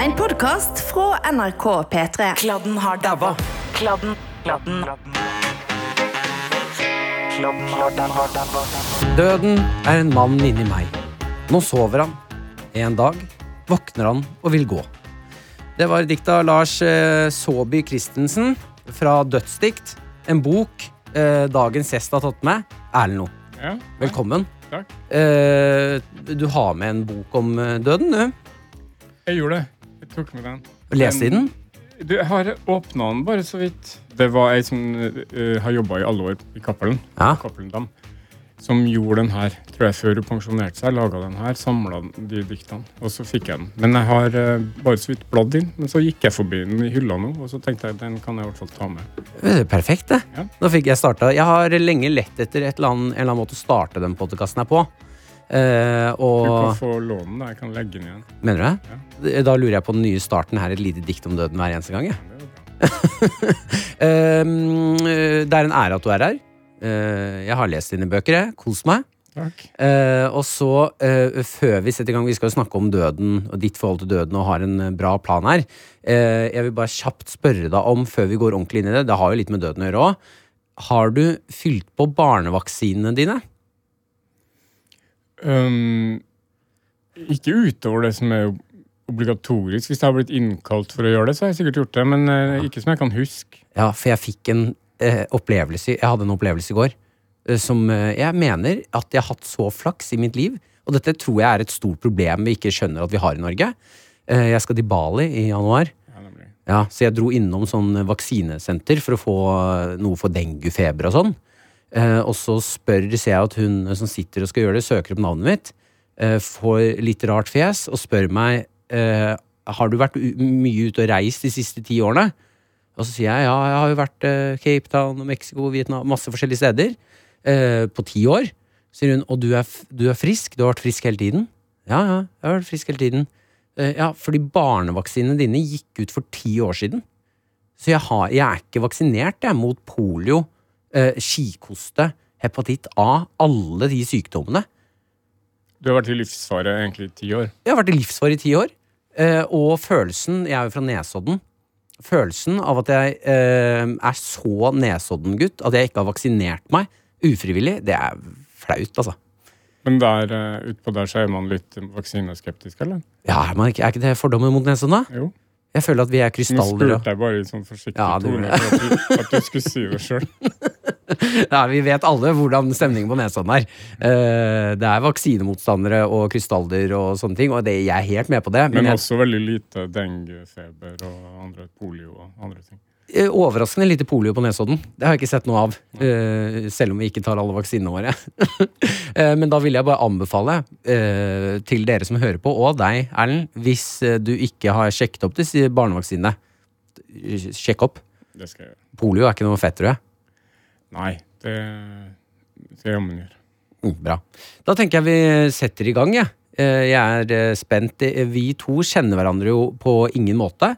En podkast fra NRK P3. Kladden har dabba. Kladden, kladden. Kladden har dabba. Døden er en mann inni meg. Nå sover han. En dag våkner han og vil gå. Det var dikta av Lars eh, Saabye Christensen fra Dødsdikt. En bok eh, dagens gjest har tatt med. Erlend Ja, velkommen. takk. Eh, du har med en bok om døden, du. Jeg gjorde det. Tok med den. Leste i den? Du, jeg har åpna den bare så vidt. Det var ei som uh, har jobba i alle år i Cappelen. Ja. Cappelen som gjorde den her, tror jeg, før hun pensjonerte seg. Laga den her, samla de diktene, og så fikk jeg den. Men jeg har uh, bare så vidt bladd inn. Men så gikk jeg forbi den i hylla nå, og så tenkte jeg den kan jeg i hvert fall ta med. Perfekt, det. Ja. Nå fikk jeg starta. Jeg har lenge lett etter et eller annet, en eller annen måte å starte den podkasten her på. Eh, Du kan og få låne den. Jeg kan legge den igjen. Mener du det? Da lurer jeg på den nye starten her, et lite dikt om døden hver eneste gang. Ja. Er. Um, det er en ære at du er her. Uh, jeg har lest dine bøker, jeg. Kos meg. Uh, og så, uh, før vi setter i gang, vi skal jo snakke om døden og ditt forhold til døden og har en uh, bra plan her. Uh, jeg vil bare kjapt spørre deg om, før vi går ordentlig inn i det, det har jo litt med døden å gjøre òg. Har du fylt på barnevaksinene dine? Um, ikke utover det som er obligatorisk. Hvis jeg har blitt innkalt for å gjøre det, så har jeg sikkert gjort det. Men uh, ikke som jeg kan huske. Ja, for jeg fikk en uh, opplevelse Jeg hadde en opplevelse i går uh, som eh, jeg mener at jeg har hatt så flaks i mitt liv. Og dette tror jeg er et stort problem vi ikke skjønner at vi har i Norge. Jeg skal til Bali i januar. Ja. Ja, så jeg dro innom sånn vaksinesenter for å få noe for denguefeber og sånn. Eh, og så spør, ser jeg at hun som sitter og skal gjøre det, søker opp navnet mitt. Eh, får litt rart fjes og spør meg eh, Har du vært mye ute og reist de siste ti årene. Og så sier jeg ja, jeg har jo vært eh, Cape Town og Mexico, Vietnam, masse forskjellige steder. Eh, på ti år. Sier hun. Og du er, du er frisk? Du har vært frisk hele tiden? Ja, ja, jeg har vært frisk hele tiden. Eh, ja, fordi barnevaksinene dine gikk ut for ti år siden. Så jeg, har, jeg er ikke vaksinert jeg, mot polio, eh, kikhoste, hepatitt A, alle de sykdommene. Du har vært i livsfare egentlig i ti år. Jeg har vært i livsfare i ti år. Eh, og følelsen Jeg er jo fra Nesodden. Følelsen av at jeg eh, er så Nesodden-gutt at jeg ikke har vaksinert meg ufrivillig, det er flaut, altså. Men der uh, utpå der så er man litt vaksineskeptisk, eller? Ja, er, ikke, er ikke det fordommen mot Nesodden, da? Jo. Jeg føler at vi er krystaller Nå spurte jeg bare i sånn forsiktig Ja, tone at du, at du skulle si det sjøl. Ja, vi vet alle hvordan stemningen på Nesodden er. Eh, det er vaksinemotstandere og krystaller og sånne ting, og det, jeg er helt med på det. Men Men jeg, også veldig lite denguefeber og andre polio og andre ting. Eh, overraskende lite polio på Nesodden. Det har jeg ikke sett noe av. eh, selv om vi ikke tar alle vaksinene våre. Eh, men da vil jeg bare anbefale til dere som hører på, og deg, Erlend, hvis du ikke har sjekket opp disse barnevaksinene, sjekk opp. Det skal jeg gjøre. Polio er ikke noe fett, tror jeg. Nei, det skal jeg jammen gjøre. Mm, bra. Da tenker jeg vi setter i gang, jeg. Eh, Jeg er spent. Vi to kjenner hverandre jo på ingen måte.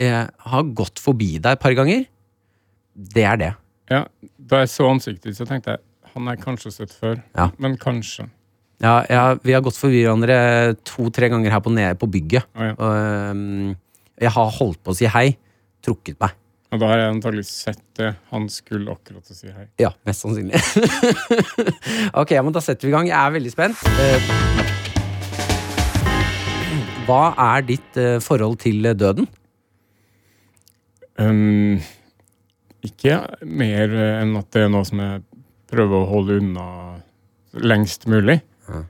Jeg har gått forbi deg et par ganger. Det er det. Ja, da jeg så ansiktet ditt, så tenkte jeg han har jeg kanskje sett før. Ja. Men kanskje. Ja, ja, vi har gått forbi hverandre to-tre ganger her på, nede på bygget. Å, ja. Og, um, jeg har holdt på å si hei, trukket meg. Og da har jeg antagelig sett det han skulle akkurat å si hei. Ja, mest sannsynlig. ok, men da setter vi i gang. Jeg er veldig spent. Eh, hva er ditt eh, forhold til eh, døden? Um, ikke mer eh, enn at det er noe som jeg prøver å holde unna lengst mulig. Ja.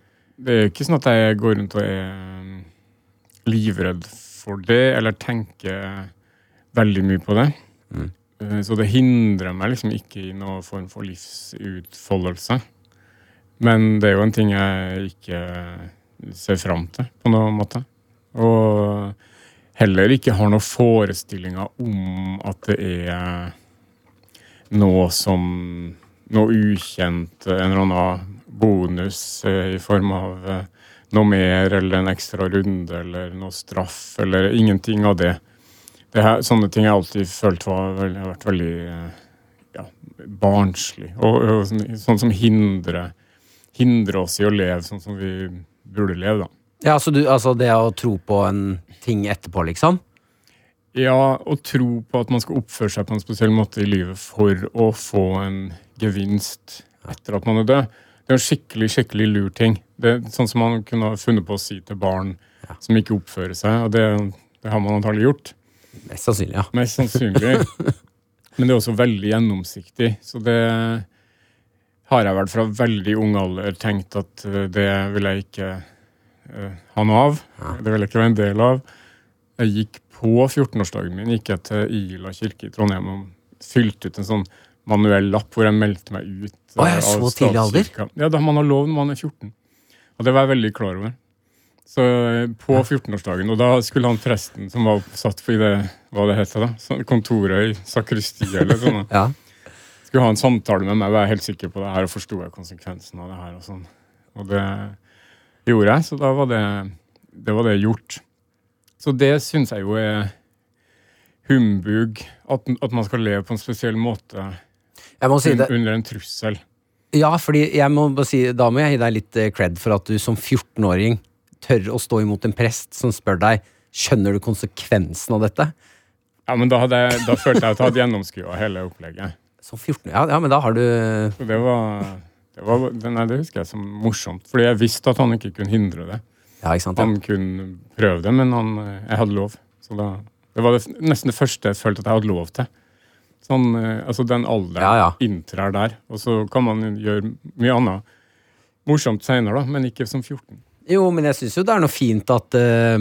Det er ikke sånn at jeg går rundt og er um, livredd for det, eller tenker veldig mye på det. Mm. Eh, Så det hindrer meg liksom ikke i noen form for livsutfoldelse. Men det er jo en ting jeg ikke ser fram til, på noen måte. Og heller ikke har noen forestillinger om at det er noe som Noe ukjent, en eller annen bonus eh, i form av eh, noe mer eller en ekstra runde eller noe straff eller ingenting av det. det her, sånne ting jeg alltid følt var, har vært veldig eh, ja, barnslig. Og, og sånn, sånn som hindrer, hindrer oss i å leve sånn som vi burde leve, da. Ja, så du, altså det å tro på en ting etterpå, liksom? Ja, å tro på at man skal oppføre seg på en spesiell måte i livet for å få en gevinst etter at man er død. Det er en skikkelig skikkelig lur ting. Det er sånn som man kunne ha funnet på å si til barn som ikke oppfører seg. Og det, det har man antagelig gjort. Mest sannsynlig, ja. Mest sannsynlig. Men det er også veldig gjennomsiktig. Så det har jeg vel fra veldig ung alder tenkt at eh, det vil jeg ikke eh, av. Ja. Det vil jeg ikke være en del av. Jeg gikk på 14-årsdagen min gikk jeg til Ila kirke i Trondheim og fylte ut en sånn manuell lapp hvor jeg meldte meg ut. Å, jeg er så av tidlig alder? Ja, da man har lov når man er 14. Og det var jeg veldig klar over. Så eh, på 14-årsdagen, og da skulle han presten som var satt i det, hva det heter da, kontoret i sakristiet eller sånn, ja. skulle ha en samtale med meg, var jeg helt sikker på det her, og forsto konsekvensen av det her og sånn. Og det gjorde jeg, så da var det, det var det gjort. Så det syns jeg jo er humbug, at, at man skal leve på en spesiell måte si det. under en trussel. Ja, fordi må si, da må jeg gi deg litt eh, cred for at du som 14-åring tør å stå imot en prest som spør deg Skjønner du konsekvensen av dette? Ja, men da, jeg, da følte jeg at jeg hadde gjennomskua hele opplegget. Som 14 ja, ja, men da har du Så det var, det var Nei, det husker jeg som morsomt, fordi jeg visste at han ikke kunne hindre det. Ja, sant? Ja. Han kunne prøve det, men han, jeg hadde lov. Så da, det var det, nesten det første jeg følte at jeg hadde lov til. Sånn, eh, altså Den alderen Ja, ja. inntrer der. Og så kan man gjøre mye annet morsomt seinere, men ikke som 14. Jo, men jeg syns jo det er noe fint at uh,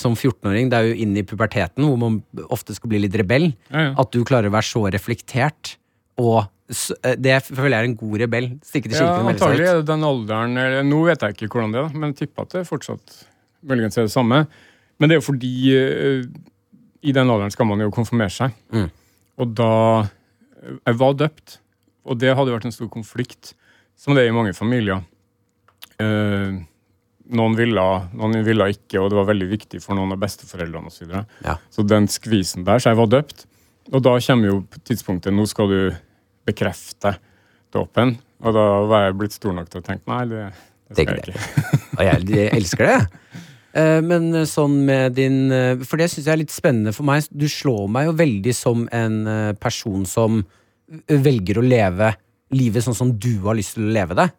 som 14-åring, det er jo inne i puberteten hvor man ofte skal bli litt rebell, Ja, at du klarer å være så reflektert og Det føler jeg er en god rebell. Stikke til Ja, kirken melde antagelig er det den alderen eller, Nå vet jeg ikke hvordan det er, men jeg tipper at det fortsatt muligens er det samme. Men det er jo fordi uh, i den alderen skal man jo konfirmere seg. Mm. Og da Jeg var døpt, og det hadde vært en stor konflikt, som det er i mange familier. Uh, noen ville, noen ville ikke, og det var veldig viktig for noen av besteforeldrene osv. Så, videre. Ja. så den skvisen der, så jeg var døpt. Og da kommer jo tidspunktet Nå skal du bekrefte dåpen. Og da var jeg blitt stor nok til å tenke nei, det, det skal jeg Det ikke. Og jeg, elsker det. Eh, Men sånn med din eh, For det syns jeg er litt spennende for meg. Du slår meg jo veldig som en eh, person som velger å leve livet sånn som du har lyst til å leve det.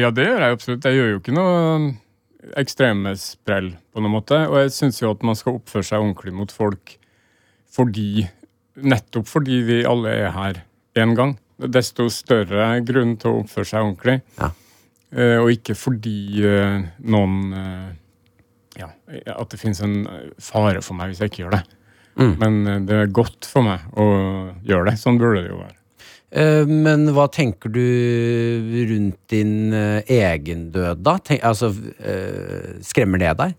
Ja, det gjør jeg absolutt. Jeg gjør jo ikke noe ekstreme sprell på noen måte. Og jeg syns jo at man skal oppføre seg ordentlig mot folk fordi Nettopp fordi vi alle er her én gang. Desto større grunn til å oppføre seg ordentlig. Ja. Eh, og ikke fordi eh, noen eh, Ja, at det finnes en fare for meg hvis jeg ikke gjør det. Mm. Men det er godt for meg å gjøre det. Sånn burde det jo være. Men hva tenker du rundt din egen død, da? Tenk, altså, skremmer det deg?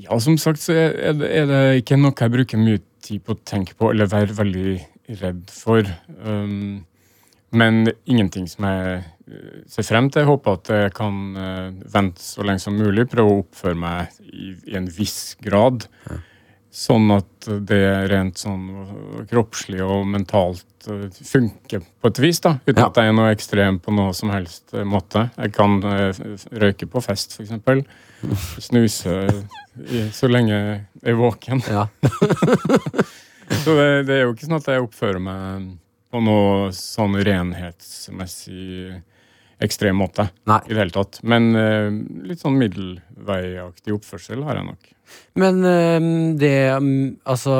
Ja, som sagt så er det, er det ikke noe jeg bruker mye tid på å tenke på eller være veldig redd for. Um, men ingenting som jeg eh, ser frem til. Jeg håper at jeg kan eh, vente så lenge som mulig, prøve å oppføre meg i, i en viss grad. Sånn at det rent sånn kroppslig og mentalt eh, funker på et vis, da. Uten Ja. at jeg er noe ekstrem på noe som helst måte. Jeg kan røyke på fest, eksempel. Snuse i, så lenge jeg er våken. Ja. Så det, det er jo ikke sånn at jeg oppfører meg på noe sånn renhetsmessig ekstrem måte. Nei. I det hele tatt. Men uh, litt sånn middelveiaktig oppførsel har jeg nok. Men uh, det um, Altså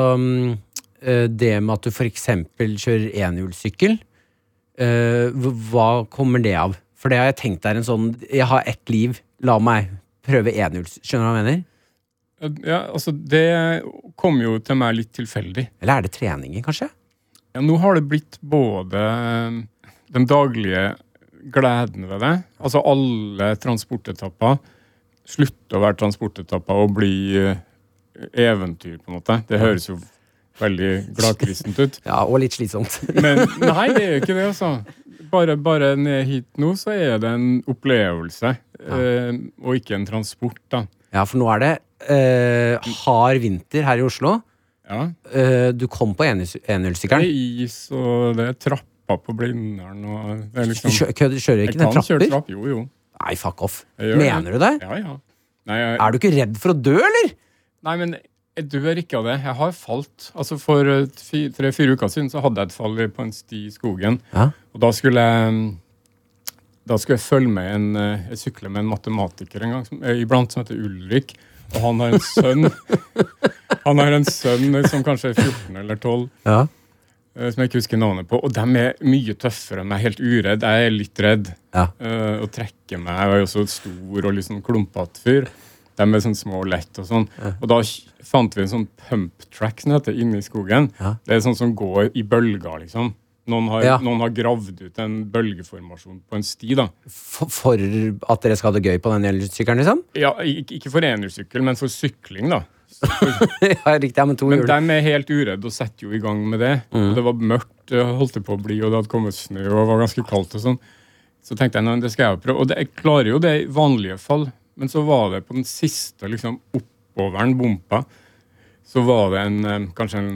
eh, Det med at du eksempel kjører enhjulssykkel, uh, hva kommer det av? For det har jeg tenkt er en sånn Jeg har ett liv, la meg prøve enhjuls... Skjønner du hva jeg mener? Ja, altså Det kom jo til meg litt tilfeldig. Eller er det treningen, kanskje? Ja, nå har det blitt både eh, den daglige gleden ved det, altså alle transportetapper, slutter å være transportetapper og bli eh, eventyr, på en måte. Det høres jo veldig gladkristent ut. Ja, og litt slitsomt. Men nei, det er jo ikke det, altså. Bare, bare ned hit nå, så er det en opplevelse, eh, og ikke en transport, da. Ja, for nå er det eh, hard vinter her i Oslo. Ja. Eh, du kom på enhjulssykkelen. Det er is, og det er trapper på Blindern, og liksom kjø- kødder- kjører Jeg ikke den kan kjøre trapp, jo, jo. Nei, fuck off. Mener det. Du det? Ja, ja. Nei, jeg, Er du ikke redd for å dø, eller? nei, men jeg dør ikke av det. Jeg har falt. Altså For eh, fi- tre-fire uker siden så hadde jeg et fall på en sti i skogen. Ja. Og da skulle jeg Da skulle jeg følge med en eh, Jeg sykle med en matematiker en gang som, eh, iblant som heter Ulrik. Og han har en sønn Han har en sønn eh, som kanskje er 14 eller 12. Ja. eh, Som jeg ikke husker navnet på. Og de er mye tøffere enn meg. Helt uredd. Jeg er litt redd. Ja. Uh, og trekker meg. Jeg er også stor og sånn klumpete fyr. De er sånn små og lett og sånn. Og da fant vi en sånn pump track som heter, inne i skogen. Ja. Det er sånn som går i bølger, liksom. Noen har, Ja. noen har gravd ut en bølgeformasjon på en sti, da. For, for at dere skal ha det gøy på den elsykkelen, liksom? Ja, ikke, ikke for enersykkel, men for sykling, da. ja, riktig. Ja, men to Men de er helt uredde og setter jo i gang med det. Mm. Og det var mørkt, det holdt det på å bli, og det hadde kommet snø og det var ganske kaldt og sånn. Så tenkte jeg nei, det skal jeg prøve. Og det, jeg klarer jo det i vanlige fall, men så var det på den siste liksom oppoveren, bompa, så var det en eh, kanskje en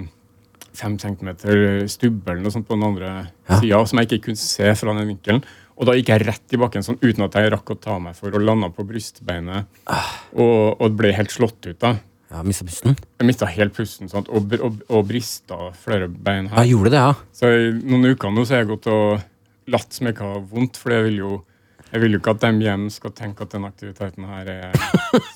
fem centimeter stubbe eller noe sånt på den andre Ja. sida som jeg ikke kunne se fra den vinkelen. Og da gikk jeg rett i bakken sånn uten at jeg rakk å ta meg for og landa på brystbeinet. Og, og ble helt slått ut da. Ja, Mista pusten? Jeg mista helt pusten sant? og, og, og brista flere bein her. Ja, gjorde det, ja. Så i noen uker nå så har jeg gått og latt som jeg ikke har vondt, for jeg vil jo jeg vil jo ikke at de hjemme skal tenke at den aktiviteten her er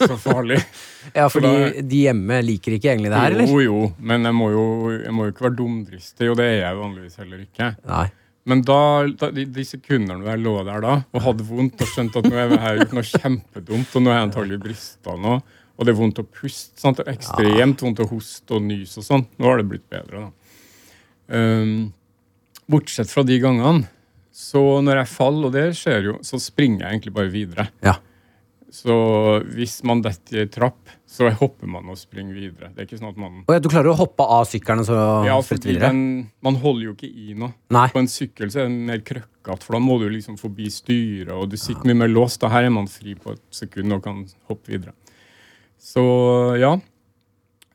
så farlig. Ja, fordi da- de hjemme liker ikke egentlig det her, eller? Jo, jo, men jeg må jo, jeg må jo ikke være dumdristig, og det er jeg vanligvis heller ikke. Nei. Men da, da de, de sekundene jeg lå der da og hadde vondt og skjønte at nå er jeg gjort noe kjempedumt, og nå har jeg antagelig brista nå, og det er vondt å puste. Sant? Det er ekstremt vondt å hoste og nyse og sånn. Nå har det blitt bedre, da. Um, bortsett fra de gangene, så når jeg faller, og det skjer jo, så springer jeg egentlig bare videre. Ja. Så hvis man detter i ei trapp, så hopper man og springer videre. Det er ikke sånn at man Og ja, du klarer å hoppe av sykkelen og så Ja, flytte videre? den, man holder jo ikke i noe. Nei. På en sykkel så er den mer krøkkete, for da må du liksom forbi styret, og du sitter mye mer låst. Da her er man fri på et sekund og kan hoppe videre. Så ja.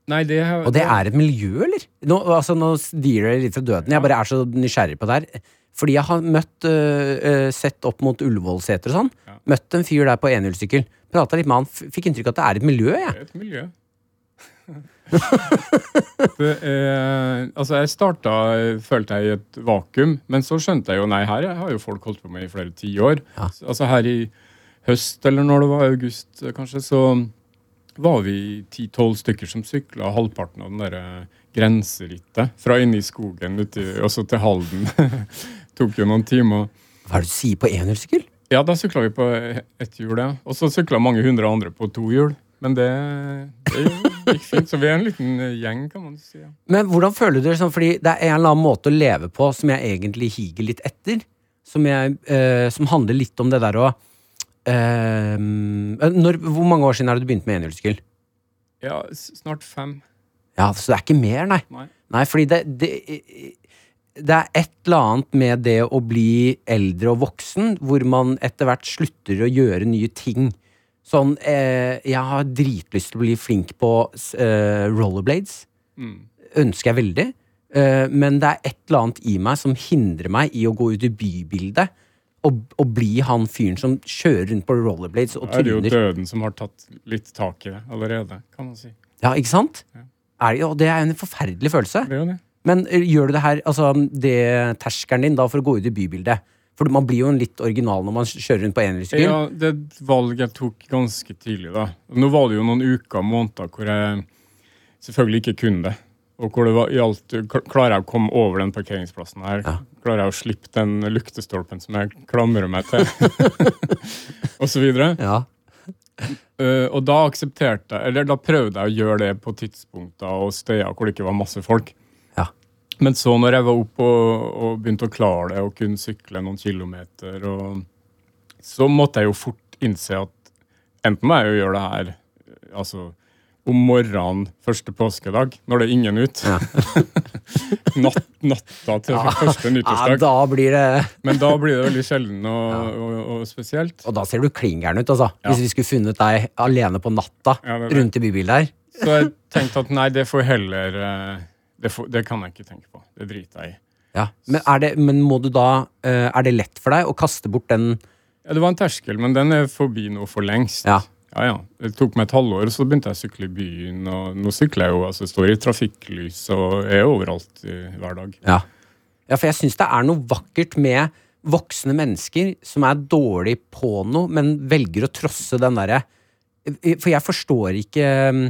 Nei, det Og det er et miljø, eller? Nå, altså, nå litt fra døden. Jeg bare er så nysgjerrig på det her. Fordi jeg har møtt, øh, sett opp mot Ullevålseter og sånn. Ja. Møtt en fyr der på enhjulssykkel. Prata litt med han. Fikk inntrykk av at det er et miljø, jeg. Det er et miljø. er, altså jeg starta, følte jeg, i et vakuum, men så skjønte jeg jo nei, her har jo folk holdt på med i flere tiår. Ja. Altså her i høst, eller når det var august kanskje, så var vi ti-tolv stykker som sykla halvparten av den derre grenserittet. Fra inne i skogen uti, og så til Halden. Tok jo noen timer. Hva er det du sier på enhjulssykkel? Ja, da sykla vi på ett hjul, ja. Og så sykla mange hundre andre på to hjul. Men det, det gikk fint. Så vi er en liten gjeng, kan man si. Ja. Men hvordan føler du det sånn, fordi det er en eller annen måte å leve på som jeg egentlig higer litt etter. Som, jeg, eh, som handler litt om det der å eh, når, Hvor mange år siden er det du begynte med enhjulssykkel? Ja, snart fem. Ja, så det er ikke mer, nei. Nei. Nei, fordi det, det, det er et eller annet med det å bli eldre og voksen, hvor man etter hvert slutter å gjøre nye ting. Sånn, eh, jeg har dritlyst til å bli flink på eh, rollerblades. Mm. Ønsker jeg veldig. Eh, men det er et eller annet i meg som hindrer meg i å gå ut i bybildet. Og, og bli han fyren som kjører rundt på rollerblades og Da er det jo døden som har tatt litt tak i det allerede, kan man si. Ja, ikke sant? Ja. Er det, og det er en forferdelig følelse. Det er jo det. Men eh, gjør du det her, altså det terskelen din da for å gå ut i bybildet? For man blir jo en litt original når man kjører rundt på enhjulssykkel. Ja, det valget jeg tok ganske tidlig, da. Nå var det jo noen uker og måneder hvor jeg selvfølgelig ikke kunne det. Og hvor det var i alt Klarer jeg å komme over den parkeringsplassen her? Ja. Klarer jeg å slippe den luktestolpen som jeg klamrer meg til? og så videre. Ja. Uh, og da aksepterte jeg Eller da prøvde jeg å gjøre det på tidspunkter og steder hvor det ikke var masse folk. Ja. Men så når jeg var oppe og, og begynte å klare det og kunne sykle noen kilometer, og, så måtte jeg jo fort innse at enten må jeg jo gjøre det her altså om morgenen første påskedag, når det er ingen ut. Ja. Natt, natta til første ja, da blir det Men da blir det veldig sjelden og, og, og spesielt. Og da ser du klin gæren ut, altså. Ja. Hvis vi skulle funnet deg alene på natta Ja, det det. rundt i bybildet her. Så jeg tenkte at nei, det får heller eh, det, for, det kan jeg ikke tenke på. Det driter jeg i. Ja. Men, er det, men må du da eh, Er det lett for deg å kaste bort den Ja, det var en terskel, men den er forbi nå for lengst. Ja. Ja, ja. Det tok meg et halvår, så begynte jeg å sykle i byen. Og nå sykler jeg jo, altså står i trafikklys og er overalt i, hver dag. Ja, ja for jeg syns det er noe vakkert med voksne mennesker som er dårlig på noe, men velger å trosse den derre For jeg forstår ikke eh,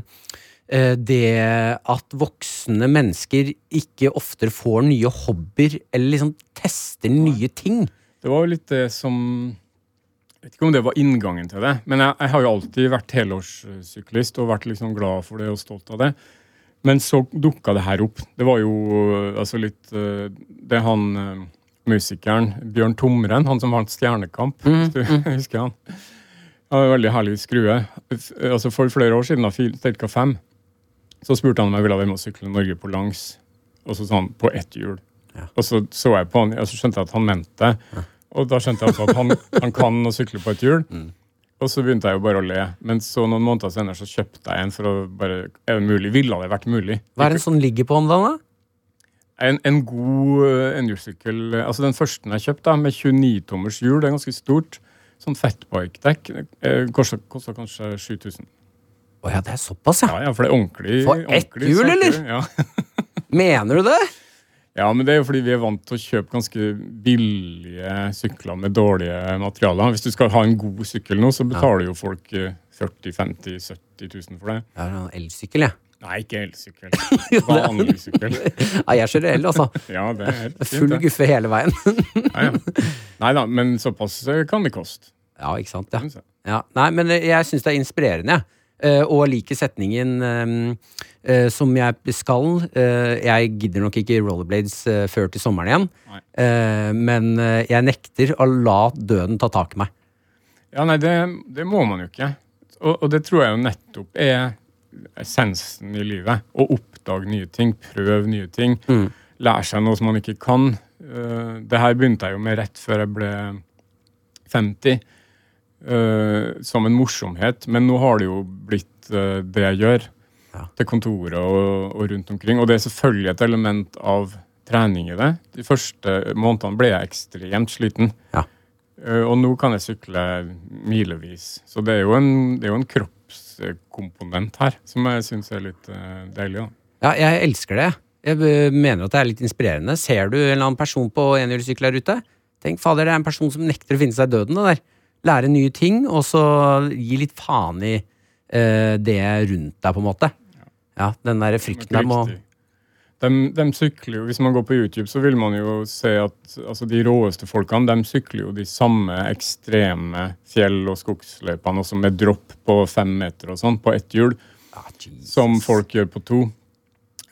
det at voksne mennesker ikke oftere får nye hobbyer, eller liksom tester nye ting. Det var jo litt det som Jeg vet ikke om det var inngangen til det, men jeg, jeg har jo alltid vært helårssyklist og vært liksom glad for det og stolt av det. Men så dukka det her opp. Det var jo øh, altså litt øh, Det han musikeren Bjørn Tomren, han som vant Stjernekamp, hvis du husker han. Han var en veldig herlig skrue. Altså For flere år siden, da Stelka 5, så spurte han om jeg ville være med å sykle Norge på langs. Og så sa han på ett hjul. Og så så jeg på han, og så skjønte jeg at han mente det. Og da skjønte jeg også at han, han kan å sykle på et hjul. Og så begynte jeg jo bare å le. Men så noen måneder senere så kjøpte jeg en for å bare Er det mulig? Ville det vært mulig? Hva er det en sånn ligger på om dagen, da? En, en god uh, enhjulssykkel eh, Altså den første jeg kjøpte, med 29-tommers hjul, det er ganske stort. Sånn fatbike-dekk. Kosta kosta kanskje 7000. Å ja, det er såpass, ja. Ja, ja, for det er ordentlig. For ett ordentlig hjul, eller? Ja. Mener du det? ja, men det er jo fordi vi er vant til å kjøpe ganske billige sykler med dårlige materialer. Hvis du skal ha en god sykkel nå, så betaler jo folk eh, 40 50 70 000 for det. Jeg har en elsykkel, jeg. Nei, ikke elsykkel. Vanlig sykkel. Ja, jeg kjører el, altså. Ja, det er helt fint, Full det. guffe hele veien. Ja, ja. Nei da, men såpass eh, kan det koste. Ja, ikke sant. Ja. Ja. Nei, men eh, jeg syns det er inspirerende, jeg. Eh, og liker setningen eh, eh, som jeg skal. jeg gidder nok ikke rollerblades før til sommeren igjen. Men jeg nekter å la døden ta tak i meg. Ja, nei, det, det må man jo ikke. Og, og det tror jeg jo nettopp er essensen i livet. Å oppdage nye ting, prøve nye ting. Lære seg noe som man ikke kan. Eh, det her begynte jeg jo med rett før jeg ble 50. eh, som en morsomhet, men nå har det jo blitt uh, det jeg gjør. Ja. Til kontoret og, og rundt omkring. Og det er selvfølgelig et element av trening i det. De første månedene ble jeg ekstremt sliten. Ja. Uh, Og nå kan jeg sykle milevis. Så det er jo en, det er jo en kroppskomponent her som jeg syns er litt deilig. da. Ja, jeg elsker det. Jeg mener at det er litt inspirerende. Ser du en eller annen person på enhjulssykkel der ute? Tenk, fader, det er en person som nekter å finne seg døden. Det der. Lære nye ting, og så gi litt faen i eh, det rundt deg, på en måte. Ja, den der frykten der må De, de sykler jo, Hvis man går på YouTube, så vil man jo se at altså, de råeste folkene de sykler jo de samme ekstreme fjell- og skogsløypene, også med dropp på fem meter og sånn, på ett hjul, Ah, som folk gjør på to.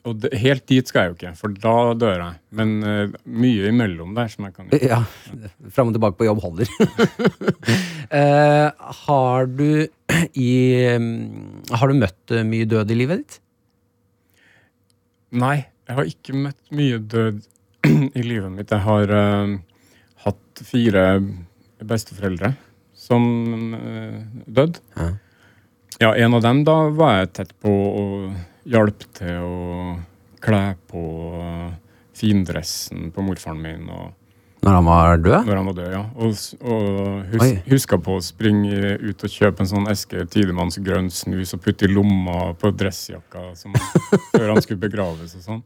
Og det, helt dit skal jeg jo ikke, for da dør jeg. Men uh, mye imellom der som jeg kan gjøre. Ja, fram og tilbake på jobb holder. uh, har du i mm, Har du møtt eh, mye død i livet ditt? Nei, jeg har ikke møtt mye død i livet mitt. Jeg har uh, hatt fire besteforeldre som uh, døde. Ja. Ja, en av dem da var jeg tett på å hjelpe til å kle på findressen på morfaren min og Når han var død? når han var død, ja. Og, og hus, huska på å springe ut og kjøpe en sånn eske Tidemanns grønn snus og putte i lomma på dressjakka som, før han skulle begraves og sånn.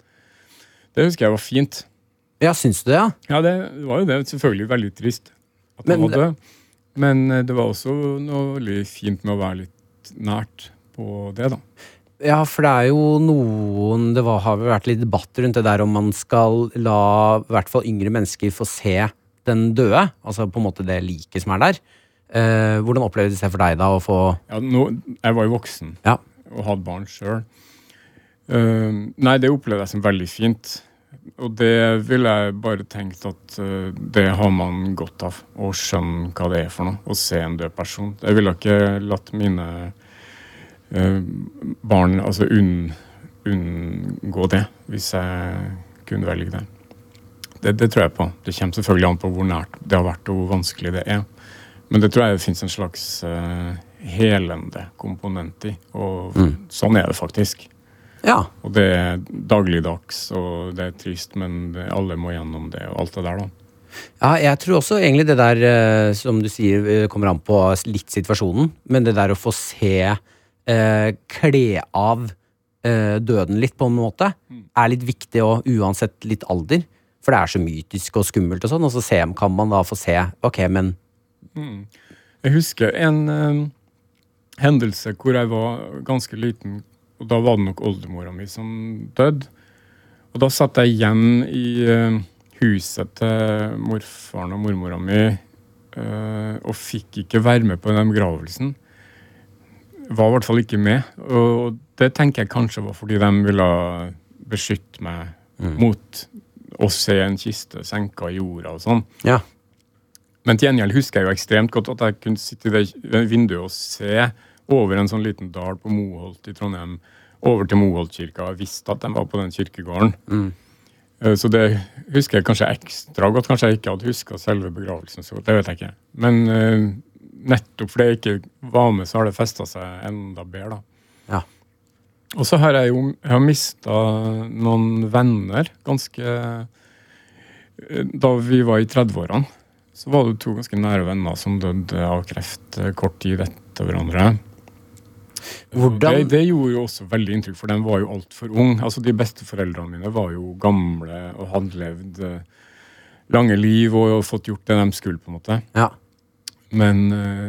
Det husker jeg var fint. Ja, syns du det, ja? Ja, det var jo det. Selvfølgelig veldig trist at han Men var død. Men eh, det var også noe veldig fint med å være litt nært på det, da. Ja, for det er jo noen Det var, har vært litt debatt rundt det der om man skal la i hvert fall yngre mennesker få se den døde. Altså på en måte det liket som er der. Eh, hvordan opplevdes det for deg da å få Ja, nå, jeg var jo voksen Ja. og hadde barn sjøl. nei, det opplevde jeg som veldig fint. Og det ville jeg bare tenkt at uh, det har man godt av. Å skjønne hva det er for noe. Å se en død person. Jeg ville ikke latt mine eh, barn altså unn, unngå det, hvis jeg kunne velge det. det. Det tror jeg på. Det kommer selvfølgelig an på hvor nært det har vært og hvor vanskelig det er. Men det tror jeg det finnes en slags uh, helende komponent i. Og sånn er det faktisk. Ja. Og det er dagligdags, og det er trist, men alle må gjennom det, og alt det der, da. Ja, jeg tror også egentlig det der, eh, som du sier, eh, kommer an på litt situasjonen. Men det der å få se eh, kle av eh, døden litt, på en måte, er litt viktig, og uansett litt alder. For det er så mytisk og skummelt, og sånn, og så se, kan man da få se Ok, men Jeg husker en eh, hendelse hvor jeg var ganske liten, og da var det nok oldemora mi som døde. Og da satt jeg igjen i eh, huset til morfaren og mormora mi eh, og fikk ikke være med på den begravelsen. Var i hvert fall ikke med. Og det tenker jeg kanskje var fordi de ville beskytte meg mot å se en kiste senka i jorda og sånn. ja. Men til gjengjeld husker jeg jo ekstremt godt at jeg kunne sitte i det vinduet og se over en sånn liten dal på Moholt i Trondheim, over til Moholtkirka, og visste at de var på den kirkegården. Mm. Så det husker jeg kanskje ekstra godt. Kanskje jeg ikke hadde huska selve begravelsen så godt, det vet jeg ikke. Men eh, nettopp fordi jeg ikke var med, så har det festa seg enda bedre, da. Ja. Og så har jeg jo jeg har mista noen venner ganske eh, Da vi var i 30-årene, så var det to ganske nære venner som døde av kreft eh, kort tid etter hverandre. Det, det gjorde jo også veldig inntrykk, for den var jo altfor ung. Altså, de besteforeldrene mine var jo gamle og hadde levd eh, lange liv og fått gjort det de skulle, på en måte. ja. Men uh,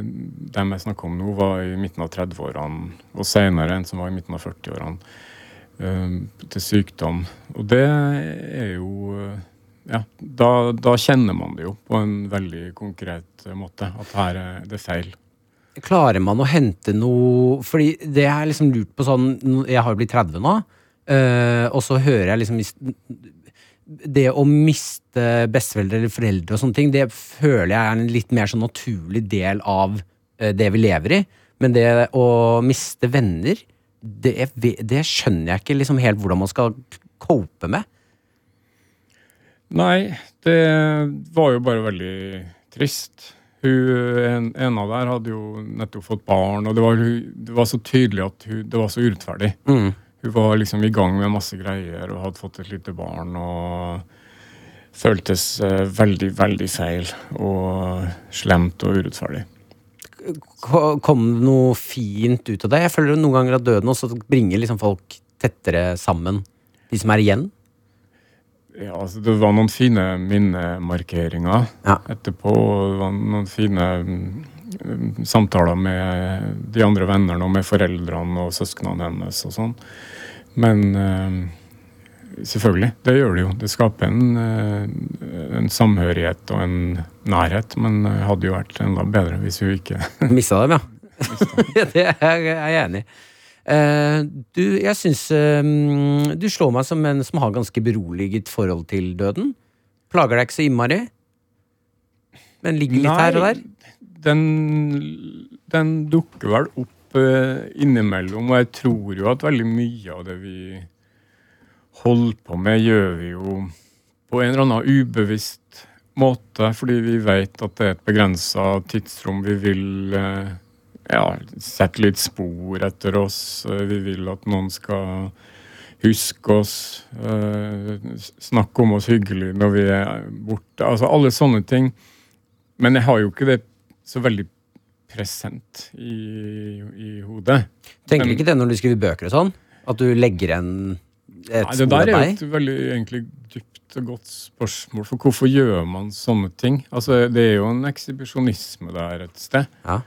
dem jeg snakker om nå, var i midten av 30-årene, og senere en som var i midten av 40-årene, uh, til sykdom. Og det er jo uh, Ja, da, da kjenner man det jo på en veldig konkret eh, måte, at her er det feil. Klarer man å hente noe Fordi det jeg liksom lurt på sånn Jeg har jo blitt 30 nå, eh, og så hører jeg liksom Det å miste besteforeldre eller foreldre og sånne ting, det føler jeg er en litt mer sånn naturlig del av eh, det vi lever i. Men det å miste venner, det, det skjønner jeg ikke liksom helt hvordan man skal cope med. Nei, det var jo bare veldig trist. Hun en, ene av der hadde jo nettopp fått barn, og det var, det var så tydelig at hun, det var så urettferdig. Mm. Hun var liksom i gang med masse greier og hadde fått et lite barn og føltes eh, veldig, veldig feil og slemt og urettferdig. Kom det noe fint ut av det? Jeg føler noen ganger at døden også bringer liksom folk tettere sammen. De som er igjen. Ja, altså Det var noen fine minnemarkeringer Ja. etterpå. og Det var noen fine samtaler med de andre vennene og med foreldrene og søsknene hennes og sånn. Men uh, selvfølgelig, det gjør det jo. Det skaper en, uh, en samhørighet og en nærhet. Men det hadde jo vært enda bedre hvis hun ikke Mista dem, ja. det er jeg enig i. Uh, du, jeg syns Du slår meg som en som har ganske beroliget forhold til døden. Plager deg ikke så innmari? Men ligger litt her og der? Den, den dukker vel opp eh, innimellom, og jeg tror jo at veldig mye av det vi holder på med, gjør vi jo på en eller annen ubevisst måte, fordi vi vet at det er et begrensa tidsrom. Vi vil eh, ja, sette litt spor etter oss. Vi vil at noen skal huske oss, eh, snakke om oss hyggelig når vi er borte. Altså alle sånne ting. Men jeg har jo ikke det så veldig present i, i hodet. Tenker du ikke det når du skriver bøker og sånn? At du legger igjen et Nei, det der er jo et veldig egentlig dypt og godt spørsmål. For hvorfor gjør man sånne ting? Altså, Det er jo en ekshibisjonisme der et sted. Ja.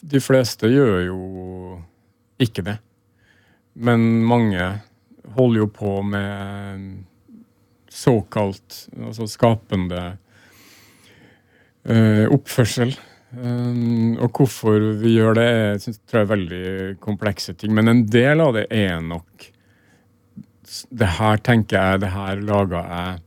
De fleste gjør jo ikke det. Men mange holder jo på med såkalt altså skapende eh, oppførsel. Um, og hvorfor vi gjør det, er, synes, tror jeg er veldig komplekse ting. Men en del av det er nok Det her tenker jeg, det her lager jeg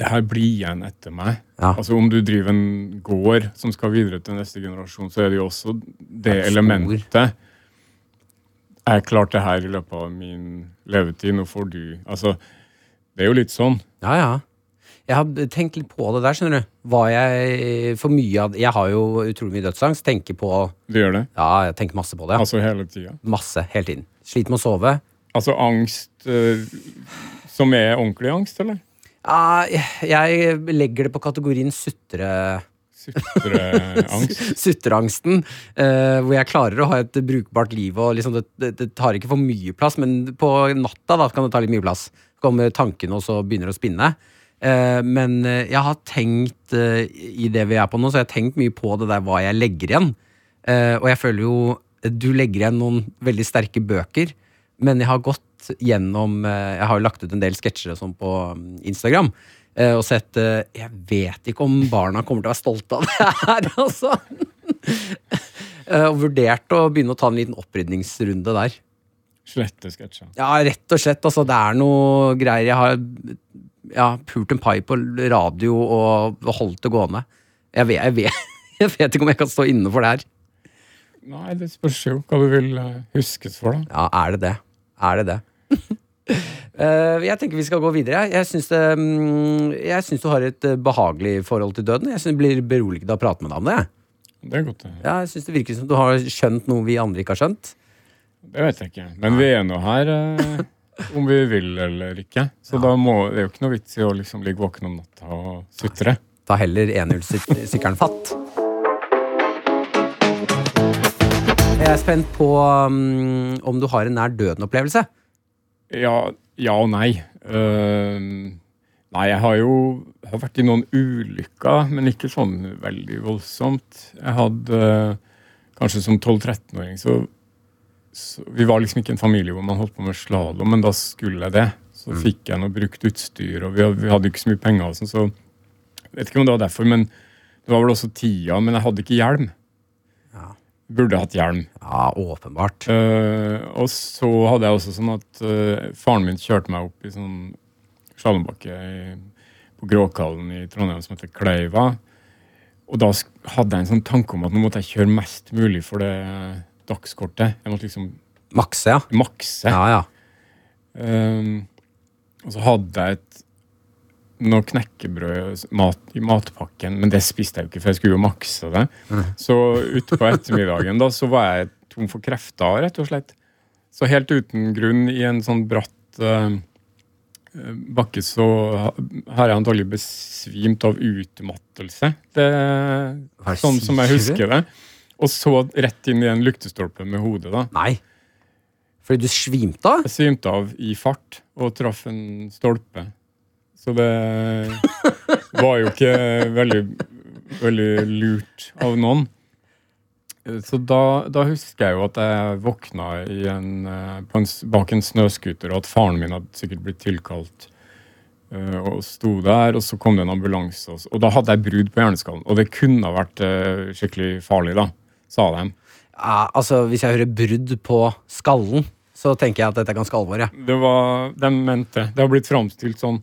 Det her blir igjen etter meg. Ja. Altså Om du driver en gård som skal videre til neste generasjon, så er det jo også det det elementet. Jeg klarte det her i løpet av min levetid, nå får du Altså, det er jo litt sånn. Ja, ja. Jeg har tenkt litt på det der, skjønner du. Hva jeg for mye av Jeg har jo utrolig mye dødsangst. Tenker på Du gjør det. Ja, jeg tenker masse på det. Altså hele tida. Masse. Hele tiden. Sliter med å sove. Altså angst øh, som er ordentlig angst, eller? Ja, jeg legger det på kategorien sutre... Sutreangst. Sutreangsten. Uh, hvor jeg klarer å ha et brukbart liv. Og liksom det, det, det tar ikke for mye plass, men på natta da kan det ta litt mye plass. Så kommer tankene og så begynner det å spinne. Eh, men eh, jeg har tenkt eh, i det vi er på nå, så jeg har tenkt mye på det der hva jeg legger igjen. Og jeg føler jo Du legger igjen noen veldig sterke bøker, men jeg har gått gjennom Jeg har jo lagt ut en del sketsjer og sånn på mm, Instagram. Og sett Jeg vet ikke om barna kommer til å være stolte av det her, altså. Og vurdert å begynne å ta en liten opprydningsrunde der. Slette sketsjer. Ja, rett og slett. Altså, det er noe greier. Jeg har ja, pult en pai på radio og holdt det gående. Jeg vet, jeg, vet, jeg vet ikke om jeg kan stå inne for det her. Nei, det spørs jo hva du vil eh, huskes for, da. Ja, er det det? Er det det? Eh, jeg tenker vi skal gå videre. Jeg syns, det, mm, jeg syns du har et eh, behagelig forhold til døden. Jeg synes du blir beroliget av å prate med deg om det. Det er godt, det. Ja, jeg synes Det virker som du har skjønt noe vi andre ikke har skjønt. Det vet jeg ikke. Men vi er nå her om vi vil eller ikke. Så da må, det er jo ikke noe vits i å liksom ligge våken om natta og sutre. Ta heller enhjulssykkelen fatt. Jeg er spent på um, om du har en nær døden-opplevelse. Ja, ja og nei. Uh, nei, jeg har jo har vært i noen ulykker, men ikke sånn veldig voldsomt. Jeg hadde uh, kanskje som 12-13-åring så, så Vi var liksom ikke en familie hvor man holdt på med slalåm, men da skulle jeg det. Så fikk jeg noe brukt utstyr, og vi vi hadde ikke så mye penger. og sånn, så vet ikke om det var derfor, men det var vel også tida. Men jeg hadde ikke hjelm. Ja. Burde hatt hjelm. Ja, åpenbart. Uh, og så hadde jeg også sånn at uh, faren min kjørte meg opp i sånn slalåmbakke på Gråkallen i Trondheim som heter Kleiva. Og da hadde jeg en sånn tanke om at nå måtte jeg kjøre mest mulig for det dagskortet. Jeg måtte liksom Makse, ja. makse. Ja, ja. Um, og så hadde jeg et noe knekkebrød mat, i matpakken, men det spiste jeg jo ikke, for jeg skulle jo makse det. Så ute på ettermiddagen da, så var jeg tom for krefter, rett og slett. Så helt uten grunn, i en sånn bratt uh, bakke, så har jeg antagelig besvimt av utmattelse. Det, sånn som jeg husker det. Og så rett inn i en lyktestolpe med hodet, da. Nei. Fordi du svimte av? Jeg svimte av i fart og traff en stolpe. Så det var jo ikke veldig, veldig lurt av noen. Så da, da husker jeg jo at jeg våkna i en, eh, på en, bak en snøscooter, og at faren min hadde sikkert blitt tilkalt. eh, Og sto der, og så kom det en ambulanse. Og, og da hadde jeg brudd på hjerneskallen. Og det kunne ha vært eh, skikkelig farlig, da, sa de. Ja, altså, hvis jeg hører brudd på skallen, så tenker jeg at dette er ganske alvor. Ja. Det var, de mente Det har blitt framstilt sånn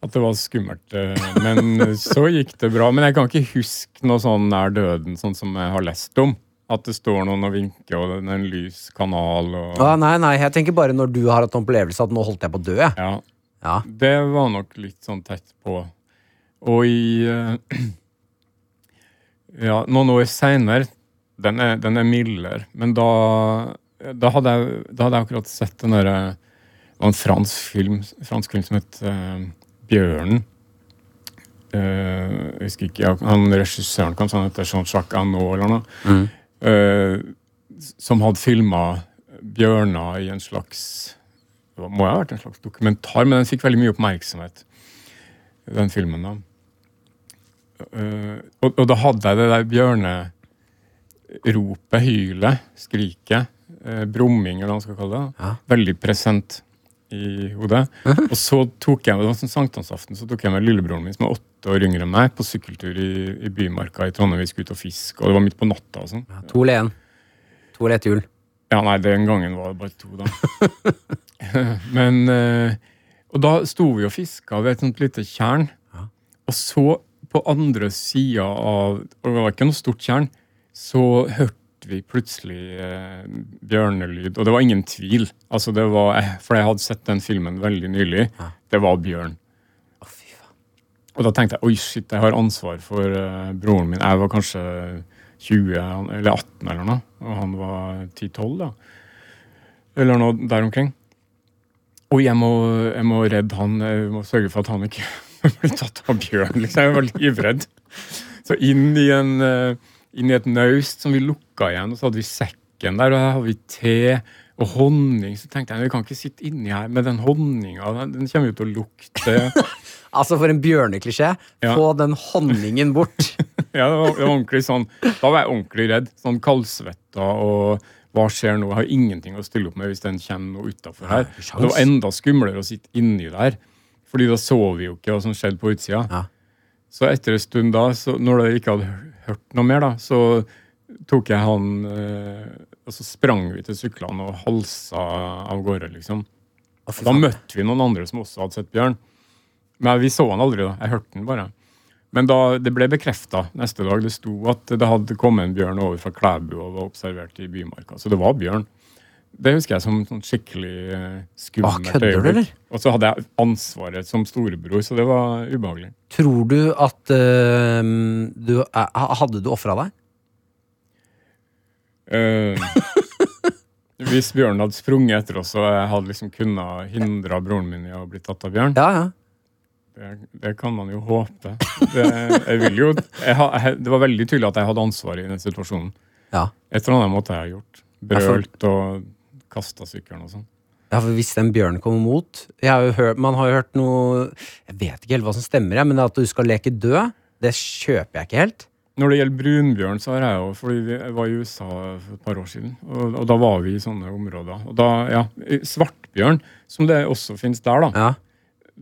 at det var skummelt. eh, Men så gikk det bra. Men jeg kan ikke huske noe sånn nær døden, sånn som jeg har lest om. At det står noen og vinker, og det er en lys kanal og ah, nei, nei, jeg tenker bare når du har hatt en opplevelse at nå holdt jeg på å dø. jeg. Ja. Ja. Det var nok litt sånn tett på. Og i uh, Ja, noen år seinere den, er- den er mildere, men da da hadde, jeg, da hadde jeg akkurat sett den derre Det var en fransk film, fransk film som het uh, Bjørnen. Uh, jeg husker ikke, han Regissøren kanskje han heter Jean-Jacques Annaud eller noe. Mm. Uh, som hadde filma bjørner i en slags det må ha vært en slags dokumentar, men den fikk veldig mye oppmerksomhet. Den filmen, da. Uh, og, og da hadde jeg det der bjørneropet, hylet, skriket, eh, brumming, eller hva man skal kalle det, Ja. veldig present i hodet. Og så tok jeg med det var sånn sankthansaften, så tok jeg med lillebroren min, som er åtte år yngre enn meg, på sykkeltur i, i Bymarka i Trondheim. Vi skulle ut og fiske, og det var midt på natta og sånn. Ja, to eller én. To eller ett hjul. Ja, nei, den gangen var det bare to, da. Men eh, Og da sto vi og fiska ved et sånt lite tjern. Ja. Og så, på andre sida av Og det var ikke noe stort tjern. Så hørte vi plutselig eh, bjørnelyd. Og det var ingen tvil. Altså, det var, eh, For jeg hadde sett den filmen veldig nylig. Ja. Det var bjørn. Å, fy faen. Og da tenkte jeg oi, shit, jeg har ansvar for eh, broren min. Jeg var kanskje 20 eller 18 eller noe, og han var 10-12, da. Eller noe der omkring. Og jeg må, jeg må redde han, jeg må sørge for at han ikke blir tatt av bjørn. liksom. Jeg var livredd. Så inn i, en, eh, inn i et naust som vi lukka igjen, og så hadde vi sekken der, og her har vi te og honning. Så tenkte jeg vi kan ikke sitte inni her med den honninga. Den kommer jo til å lukte. Altså, for en bjørneklisjé. Ja. Få den honningen bort. Ja, det var, det var ordentlig sånn Da var jeg ordentlig redd. Sånn kaldsvetta og hva skjer nå? Jeg har ingenting å stille opp med hvis den kommer noe utafor her. Det var enda skumlere å sitte inni der, Fordi da så vi jo ikke hva som skjedde på utsida. Ja. Så etter en stund da, så når jeg ikke hadde hørt noe mer, da, så tok jeg han eh, Og så sprang vi til syklene og halsa av gårde, liksom. Da møtte vi noen andre som også hadde sett bjørn. Men vi så han aldri, da. Jeg hørte han bare. Men da, det ble bekrefta neste dag. Det sto at det hadde kommet en bjørn over fra Klæbu og var observert i Bymarka. Så det var bjørn. Det husker jeg som sånn skikkelig eh, skummelt Ah, kødder eller? Og så hadde jeg ansvaret som storebror, så det var ubehagelig. Tror du at uh, du eh, Hadde du ofra deg? Uh, hvis bjørnen hadde sprunget etter oss og jeg hadde liksom kunnet hindra broren min i å bli tatt av bjørn, Ja, ja. det, det kan man jo håpe. Det, jeg vil jo, jeg, jeg, det var veldig tydelig at jeg hadde ansvaret i den situasjonen. ja. Et eller annet måtte jeg ha gjort. Brølt og kasta sykkelen og sånn. Ja, for Hvis den bjørnen kommer mot har hørt, Man har jo hørt noe Jeg vet ikke helt hva som stemmer, jeg, men at du skal leke død, det kjøper jeg ikke helt. Når det gjelder brunbjørn, så har jeg jo Fordi jeg var i USA for et par år siden, og, og da var vi i sånne områder. Og da, ja, Svartbjørn, som det også finnes der, da, Ja,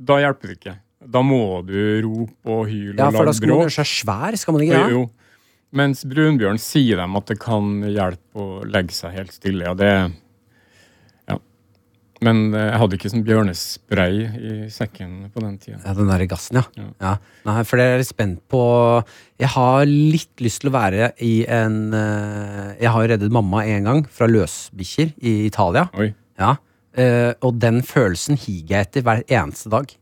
da hjelper det ikke. Da må du rope og hyle ja For da lage skal man gjøre seg svær, skal man ikke det? Jo. Mens brunbjørn sier dem at det kan hjelpe å legge seg helt stille. Ja, det. Men eh, jeg hadde ikke sånn bjørnespray i sekken på den tida. Ja, Den der gassen, ja. Ja. ja. Nei, for det er jeg litt spent på Jeg har litt lyst til å være i en eh, Jeg har reddet mamma en gang fra løsbikkjer i Italia. Oi. Ja. Eh, og den følelsen higer jeg etter hver eneste dag.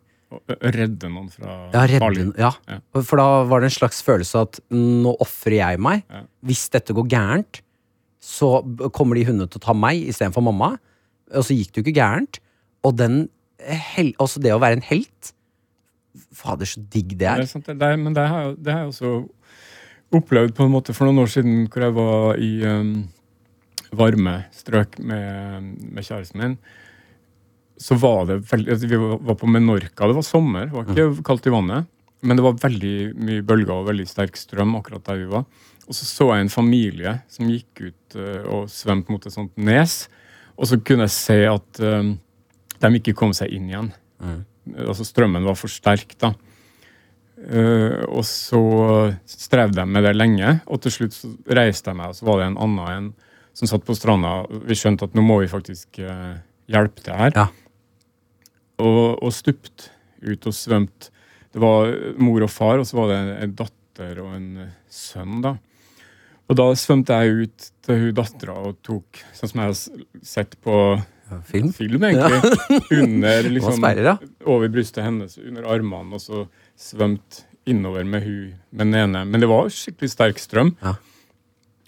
Redde noen fra Ja, redde, ja. Ja. For da var det en slags følelse at nå ofrer jeg meg. Ja. Hvis dette går gærent, så kommer de hundene til å ta meg istedenfor mamma. Og så gikk det jo ikke gærent. Og den hel, også det å være en helt Fader, så digg det Det er. er sant, det, er- men det har, det har jeg også opplevd på en måte for noen år siden, hvor jeg var i um, varme strøk med, med kjæresten min. Så var det veldig altså, Vi var på Menorca. Det var sommer, det var ikke kaldt i vannet. Men det var veldig mye bølger og veldig sterk strøm akkurat der vi var. Og så så jeg en familie som gikk ut eh, og svømte mot et sånt nes. Og så kunne jeg se at eh, de ikke kom seg inn igjen. Altså strømmen var for sterk, da. Uh, og så strevde jeg med det lenge, og til slutt så reiste jeg meg, og så var det en annen en som satt på stranda. Vi skjønte at nå må vi faktisk uh, hjelpe til her. Ja. Og, og stupt ut og svømt. Det var mor og far, og så var det en, datter og en sønn, da. Og da svømte jeg ut til hun dattera og tok, sånn som jeg har sett på Film? film, egentlig, under liksom, sperrer, over brystet hennes, under armene, og så svømt innover med hun med den ene. Men det var skikkelig sterk strøm. Ja.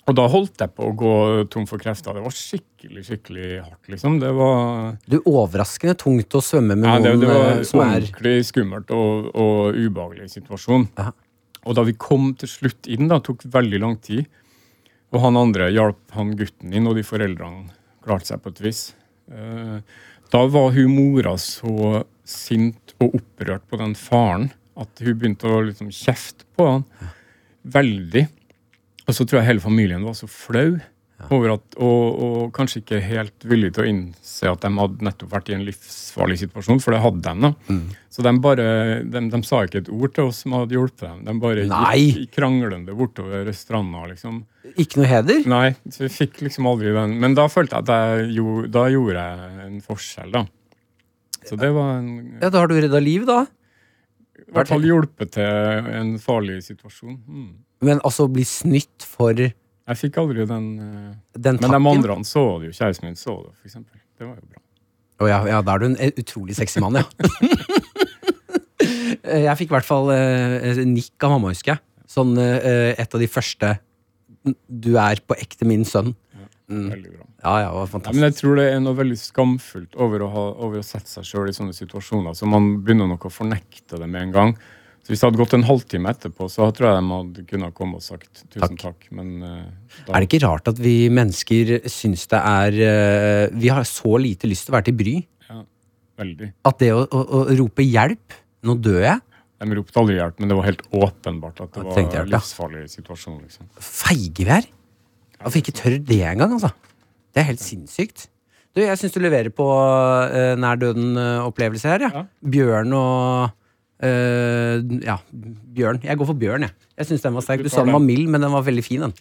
Og da holdt jeg på å gå tom for krefter. Det var skikkelig, skikkelig hardt, liksom. Det var, Du, overraskende tungt å svømme med ja, det, noen det var eh, som er ordentlig skummelt og, og ubehagelig situasjon. Ja. Og da vi kom til slutt inn, da, tok veldig lang tid. Og han andre hjalp han gutten inn, og de foreldrene klarte seg på et vis. Eh, Da var hun mora så sint og opprørt på den faren at hun begynte å liksom kjefte på han. Veldig. Og så tror jeg hele familien var så flau over at, og, og kanskje ikke helt villig til å innse at de hadde nettopp vært i en livsfarlig situasjon, for det hadde de. da. Så de bare, de, de sa ikke et ord til oss som hadde hjulpet dem. De bare Nei. gikk kranglende bortover stranda. liksom. Ikke noe heder? Nei, så vi fikk liksom aldri den. Men da følte jeg at jeg, jo, da gjorde jeg en forskjell, da. Så det var en, Ja, Da har du redda liv, da. i hvert fall hjulpet til en farlig situasjon. Mm. Men altså bli snytt for Jeg fikk aldri den eh, takken Men de andre så det jo. Kjæresten min så det, for eksempel. Det var jo bra. Å ja, ja, da er du en eh, utrolig sexy mann, ja. Eh, jeg fikk i hvert fall eh, nikk av mamma, husker jeg. Sånn eh, et av de første Du er på ekte min sønn. Veldig bra. Ja, ja, det var Ja, fantastisk. men jeg tror det er noe veldig skamfullt over å, ha, over å sette seg sjøl i sånne situasjoner. Så man begynner nok å fornekte det med en gang. Så Hvis det hadde gått en halvtime etterpå, så tror jeg de hadde kunnet komme og sagt tusen takk. Men uh, Er det ikke rart at vi mennesker syns det er uh, Vi har så lite lyst til å være til bry ja, veldig. at det å, å, å rope 'hjelp', nå dør jeg, De ropte aldri hjelp, men det var helt åpenbart at det var en livsfarlig situasjon. liksom. feige vi er. At vi ikke tør det engang, altså. Det er helt sinnssykt. Du, jeg syns du leverer på uh, nær døden-opplevelse her, ja. Ja. Bjørn og eh, Ja, Bjørn. Jeg går for Bjørn, jeg. Jeg syns den var sterk. Du Du sa den var mild, men den var veldig fin, den.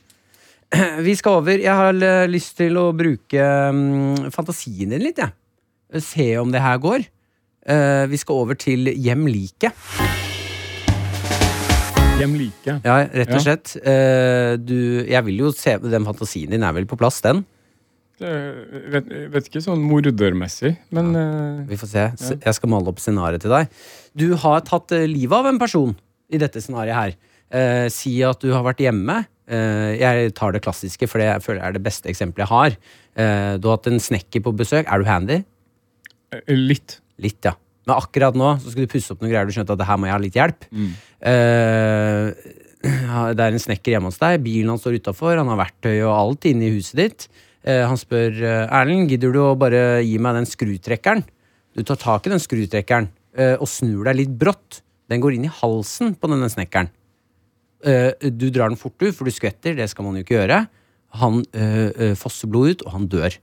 Vi skal over. Jeg har eh, lyst til å bruke um, fantasien din litt, jeg. Se om det her går. Uh, vi skal over til Hjem like. Hjemlike. Ja, rett og Ja. slett. Eh, du, jeg vil jo se Den fantasien din er vel på plass, den? Det, vet, vet ikke sånn mordermessig, men eh, Vi får se. Ja. Jeg skal male opp scenarioet til deg. Du har tatt eh, livet av en person i dette scenarioet her. Eh, si at du har vært hjemme. Eh, jeg tar det klassiske, for det jeg føler er det beste eksempelet jeg har. Eh, du har hatt en snekker på besøk. Er du handy? eh, litt. Litt, ja. Men akkurat nå så skulle du pusse opp noen greier. Du skjønte at det her må jeg ha litt hjelp. Mm. ja, det er en snekker hjemme hos deg. Bilen hans står utafor. Han har verktøy og alt inne i huset ditt. Eh, han spør eh, Erlend, gidder du å bare gi meg den skrutrekkeren? Du tar tak i den skrutrekkeren eh, og snur deg litt brått. Den går inn i halsen på denne snekkeren. Du drar den fort ut, for du skvetter. Det skal man jo ikke gjøre. Han fosser blod ut, og han dør.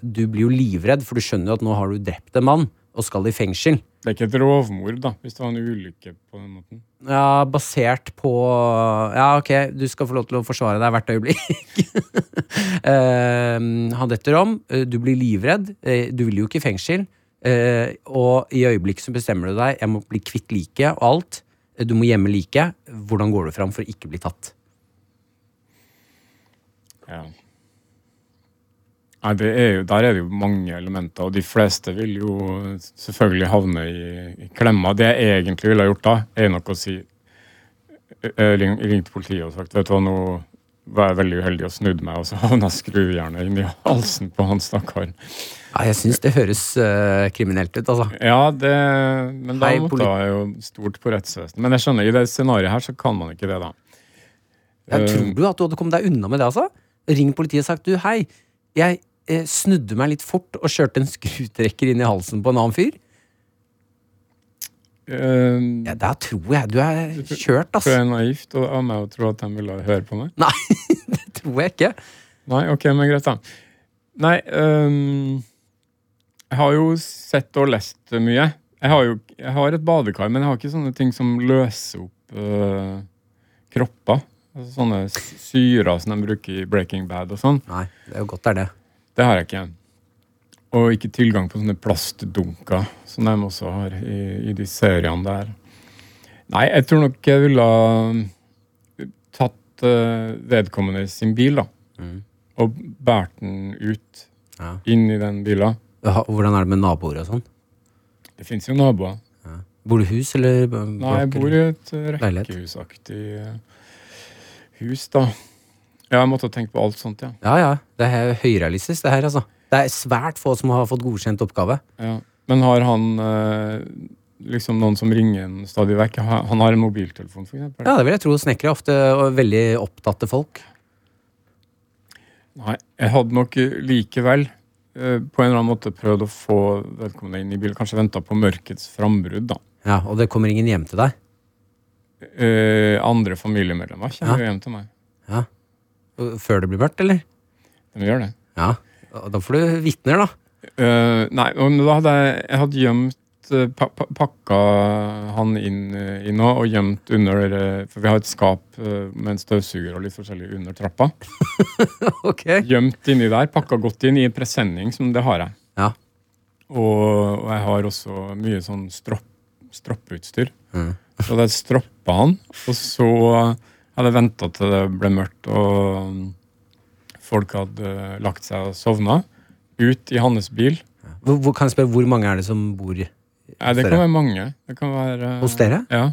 Du blir jo livredd, for du skjønner jo at nå har du drept en mann og skal i fengsel. Det er ikke et rovmord, da, hvis det var en ulykke på den måten. Ja, basert på Ja, ok, du skal få lov til å forsvare deg hvert øyeblikk. Eh, han detter om, eh, du blir livredd, eh, du vil jo ikke i fengsel. eh, og i øyeblikket så bestemmer du deg, jeg må bli kvitt liket og alt. Du må gjemme liket. Hvordan går du fram for å ikke bli tatt? Ja. Nei, det er jo, der er det jo mange elementer, og de fleste vil jo selvfølgelig havne i, i klemma. Det jeg egentlig ville ha gjort da, er nok å si Jeg ring- ringte politiet og sagt vet du hva, nå var jeg veldig uheldig og snudde meg, og så havna skrujernet inn i halsen på han stakkaren. Ja, jeg syns det høres eh, kriminelt ut, altså. Ja, det, men da måtte jeg jo stort på rettsvesenet. Men jeg skjønner, i det scenarioet her så kan man ikke det, da. Ja, Eh, tror du at du hadde kommet deg unna med det, altså? Ring politiet og sagt du, hei, jeg snudde meg litt fort og kjørte en skrutrekker inn i halsen på en annen fyr. Uh, Ja, Da tror jeg du er kjørt, altså. Tror jeg det naivt og av meg å tro at de ville høre på meg. Nei, det tror jeg ikke. Nei, ok, men greit, da. Nei, um, jeg har jo sett og lest mye. Jeg har jo jeg har et badekar, men jeg har ikke sånne ting som løser opp uh, kropper. Altså, sånne syrer som de bruker i Breaking Bad og sånn. Nei, det er jo godt det er det. Det har jeg ikke. Og ikke tilgang på sånne plastdunker, som de også har i, i de seriene der. Nei, jeg tror nok jeg ville ha tatt øh, vedkommende sin bil, da. Mm. Og båret den ut, Ja. inn i den bila. Hvordan er det med naboer og sånn? Det fins jo naboer. Bor du i hus, eller Nei, jeg bor i et rekkehusaktig øh, hus, da. Ja, jeg måtte ha tenkt på alt sånt, ja. Ja, ja. Det er høyrealistisk, det her, altså. Det er svært få som har fått godkjent oppgave. ja. Men har han eh, liksom noen som ringer en stadig vekk? Han har en mobiltelefon, eksempel? Ja, det vil jeg tro. Snekkere er ofte veldig opptatte folk. Nei, jeg hadde nok likevel eh, på en eller annen måte prøvd å få vedkommende inn i bilen. Kanskje venta på mørkets frambrudd, da. Ja, Og det kommer ingen hjem til deg. Eh, andre familiemedlemmer kommer Ja. hjem til meg. Ja. Før det blir mørkt, eller? Vi gjør det. Ja. Og Da får du vitner, da. Uh, nei, men da hadde jeg, jeg hadde gjemt eh, pa, pa, Pakka han inn eh, i nå og gjemt under eh, For vi har et skap eh, med en støvsuger og litt forskjellig under trappa. ok. Gjemt inni der. Pakka godt inn i en presenning, som det har jeg. Ja. Og, og jeg har også mye sånn stropp, stroppeutstyr. Mm. Så hadde jeg stroppa han, og så hadde venta til det ble mørkt og folk hadde lagt seg og sovna. Ut i hans bil. Hvor, hvor, kan jeg spørre, hvor mange er det som bor Nei, det kan være mange. Det kan være hos dere? Ja.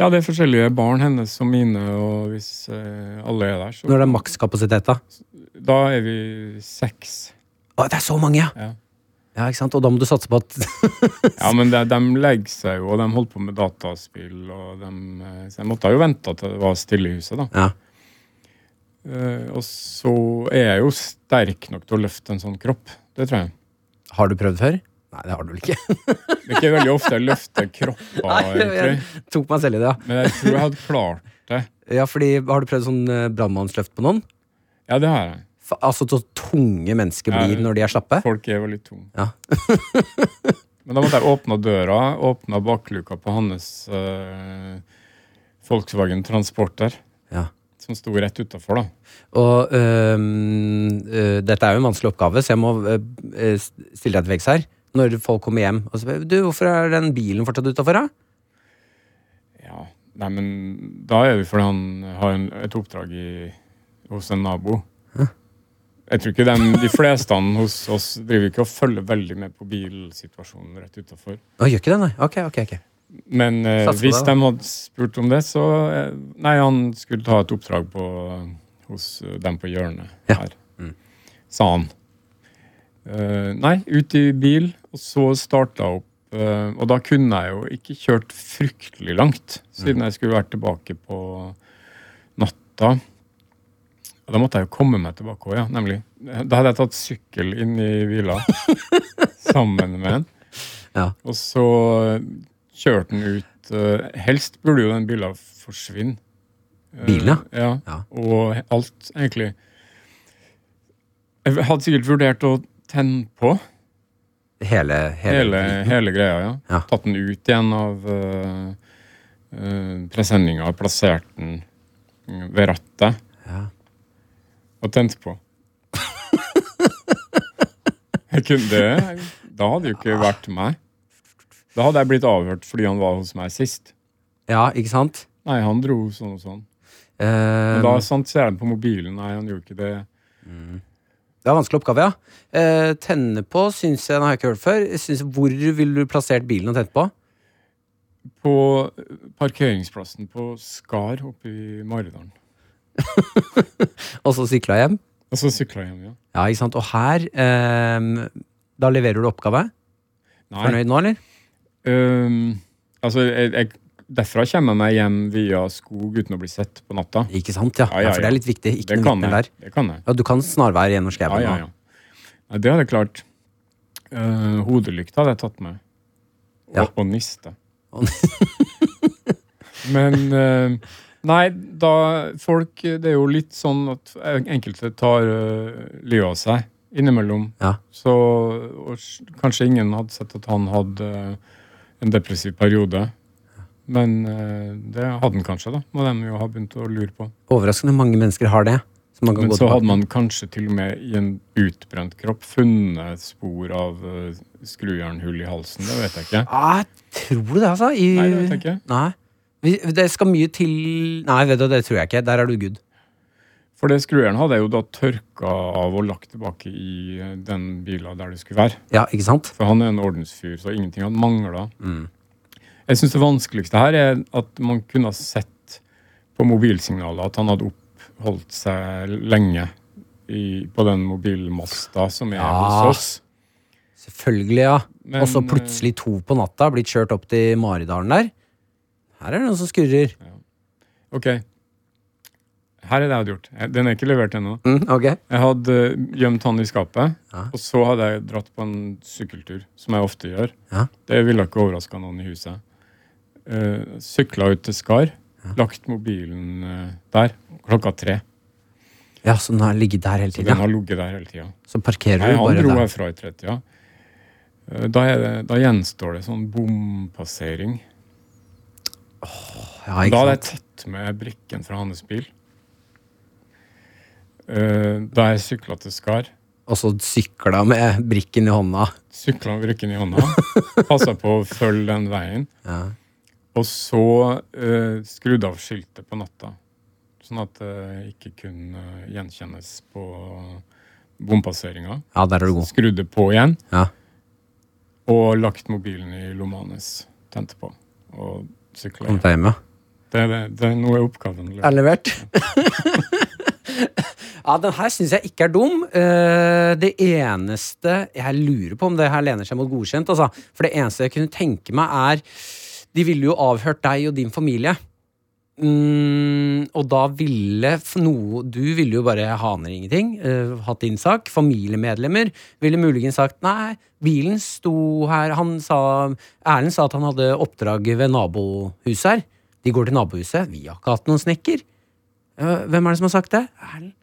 Ja, det er forskjellige barn, hennes og mine, og hvis eh, alle er der, så Når det er makskapasitet, da? Da er vi seks. Å, det er så mange, ja! Ja. Ja, ikke sant? Og da må du satse på at Ja, men de, de legger seg jo, og de holdt på med dataspill, og de eh, Så jeg måtte jo vente til det var stille i huset, da. Ja. Uh, og så er jeg jo sterk nok til å løfte en sånn kropp. Det tror jeg. Har du prøvd før? Nei, det har du vel ikke. Det er ikke veldig ofte jeg løfter kropper, Nei, jeg jeg tok meg selv i det, ja. Men jeg tror jeg hadde klart det. ja fordi, har du prøvd sånn eh, brannmannsløft på noen? Ja, det har jeg. Altså så tunge mennesker blir når de er slappe? Folk er jo litt tunge. Ja. Men da måtte jeg åpne døra, åpne bakluka på hans øh, Volkswagen Transporter, Ja. som sto rett utafor, da. Og øh, øh, dette er jo en vanskelig oppgave, så jeg må øh, øh, stille deg til veggs her. Når folk kommer hjem og spør du, hvorfor er den bilen fortsatt utafor, da? Ja, nei, men da er det fordi han har en, et oppdrag i, hos en nabo. Jeg tror ikke dem, De fleste hos oss driver ikke og følger veldig med på bilsituasjonen rett utafor. Å, gjør ikke det, nei? Ok, ok, ok. Men eh, hvis det, de hadde spurt om det, så eh, Nei, han skulle ta et oppdrag på, hos eh, dem på hjørnet Ja. her, sa han. Eh, nei, ut i bil, og så starta opp eh, Og da kunne jeg jo ikke kjørt fryktelig langt, siden Mm. jeg skulle vært tilbake på natta. Da måtte jeg jo komme meg tilbake òg, ja. Nemlig. Da hadde jeg tatt sykkel inn i bila sammen med en. Ja. Og så kjørte den ut eh, Helst burde jo den bilen forsvinne. Eh, Bilen, ja. Ja. Og alt, egentlig. Jeg hadde sikkert vurdert å tenne på Hele, hele, hele, hele greia, ja. Ja. Tatt den ut igjen av uh, presenninga plassert den ved rattet. Og tent på. det Da hadde jo ikke vært meg. Da hadde jeg blitt avhørt fordi han var hos meg sist. ja, ikke sant? Nei, han dro sånn og sånn. Uh, Men da sant, ser jeg den på mobilen. Nei, han gjorde ikke det. det er en vanskelig oppgave, ja. Uh, tenne på syns jeg, den har jeg ikke hørt før. Synes, hvor ville du plassert bilen og tent på? På parkeringsplassen på Skar oppe i Maridalen. Og så sykla hjem? Og så sykla hjem, ja. Ja, ikke sant. Og her eh, Da leverer du oppgave? Nei. Fornøyd nå, eller? Um, altså, jeg, jeg, derfra kommer jeg meg hjem via skog uten å bli sett på natta. Ikke sant, ja. Ja, ja, ja, For det er litt viktig. Ikke Det noe kan vitner der. Det kan jeg. Ja, du kan snarvær gjennom skauen. ja, ja, ja. Det hadde jeg klart. Uh, hodelykt hadde jeg tatt med. Og, Ja. og niste. Men øh, Nei, da folk Det er jo litt sånn at enkelte tar uh, livet av seg innimellom. Ja. Så og kanskje ingen hadde sett at han hadde uh, en depressiv periode. Men uh, det hadde han kanskje, da. Må de jo ha begynt å lure på. Overraskende mange mennesker har det. Så Men så hadde man kanskje til og med i en utbrent kropp funnet spor av uh, skrujernhull i halsen. Det vet jeg ikke. ah, Tror det, altså? I... Nei, det vet jeg ikke. Nei. Det skal mye til Nei, vet du, det tror jeg ikke. Der er du good. For det skrueren hadde jeg jo da tørka av og lagt tilbake i eh, den bila der det skulle være. Ja, ikke sant? For han er en ordensfyr, så ingenting hadde mangla. Mm. Jeg syns det vanskeligste her er at man kunne ha sett på mobilsignalet at han hadde oppholdt seg lenge i, på den mobilmasta som er Ja. hos oss. Selvfølgelig, ja. Og så plutselig to på natta, blitt kjørt opp til Maridalen der. Her er det noen som skurrer. Ok. Her er det jeg hadde gjort. Den er ikke levert ennå. Mm, ok. Jeg hadde eh, gjemt han i skapet, Ja. og så hadde jeg dratt på en sykkeltur, som jeg ofte gjør. Ja. Det ville ikke overraska noen i huset. Uh, Sykla ut til Skar, lagt mobilen uh, der klokka tre. Ja, så den har ligget der hele Så den har ligget der hele tida. Så parkerer Nei, du han bare dro der. herfra i tretida. Eh, Da, det, da gjenstår det sånn bompassering. Ja, Da hadde jeg tatt med brikken fra hans bil. Uh, Da jeg sykla til Skar, Og så sykla med brikken i hånda. sykla med brikken i hånda, passa på å følge den veien, Ja. og så uh, skrudde av skiltet på natta. Sånn at det ikke kunne gjenkjennes på bompasseringa. ja, der er du god. Skrudde på igjen, Ja. og lagt mobilen i lomma hans. Tente på og hjem. deg hjem, ja. Det, det, det, nå er oppgaven løst. Er levert? ja, den her syns jeg ikke er dum. Eh, det eneste Jeg lurer på om det her lener seg mot godkjent. Altså. For det eneste jeg kunne tenke meg, er De ville jo avhørt deg og din familie. Mm, og da ville noe Du ville jo bare haner ingenting. Uh, hatt din sak. Familiemedlemmer ville muligens sagt nei, bilen sto her. Han sa Erlend sa at han hadde oppdrag ved nabohuset her. De går til nabohuset. Vi har ikke hatt noen snekker. Uh, Hvem er det som har sagt det? Erlend.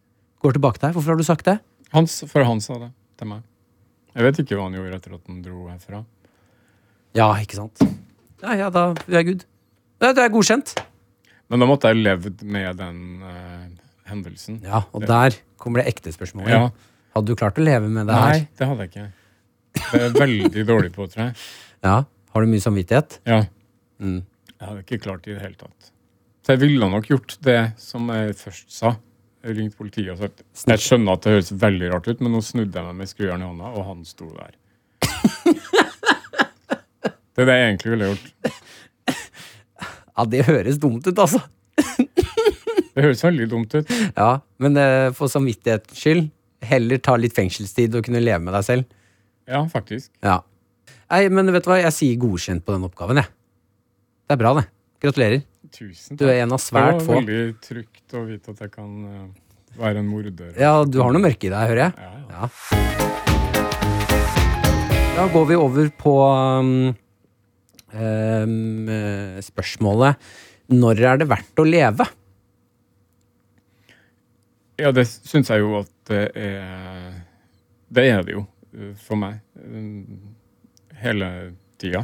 Går tilbake der. Hvorfor har du sagt det? Hans, for han sa det til meg. Jeg vet ikke hva han gjorde etter at han dro herfra. Ja, ikke sant? Ja, ja, da er jeg good. Det det er godkjent. Men da måtte jeg levd med den uh, hendelsen. Ja, og der kommer det ekte spørsmålet. Ja. Hadde du klart å leve med det her? Nei, det hadde jeg ikke. Det er jeg veldig dårlig på, tror jeg. Ja. Har du mye samvittighet? Ja. Mm. Jeg hadde ikke klart det i det hele tatt. Så jeg ville nok gjort det som jeg først sa. Jeg ringte politiet og sagt Jeg skjønner at det høres veldig rart ut, men nå snudde jeg meg med skrujern i hånda, og han sto der. det er det jeg egentlig ville gjort. Ja, det høres dumt ut, altså. Det høres veldig dumt ut. Ja, Men uh, for samvittighetens skyld, heller ta litt fengselstid og kunne leve med deg selv. Ja, faktisk. Ja. Nei, men vet du hva, jeg sier godkjent på den oppgaven, jeg. Det er bra, det. Gratulerer. Tusen takk. Du er en av svært få. det var veldig trygt å vite at jeg kan uh, være en morder. Ja, du har noe mørke i deg, hører jeg. Ja, ja. Ja. Da går vi over på um, spørsmålet Når er det verdt å leve? Ja, det syns jeg jo at det er Det er det jo eh, for meg. eh, Hele tida.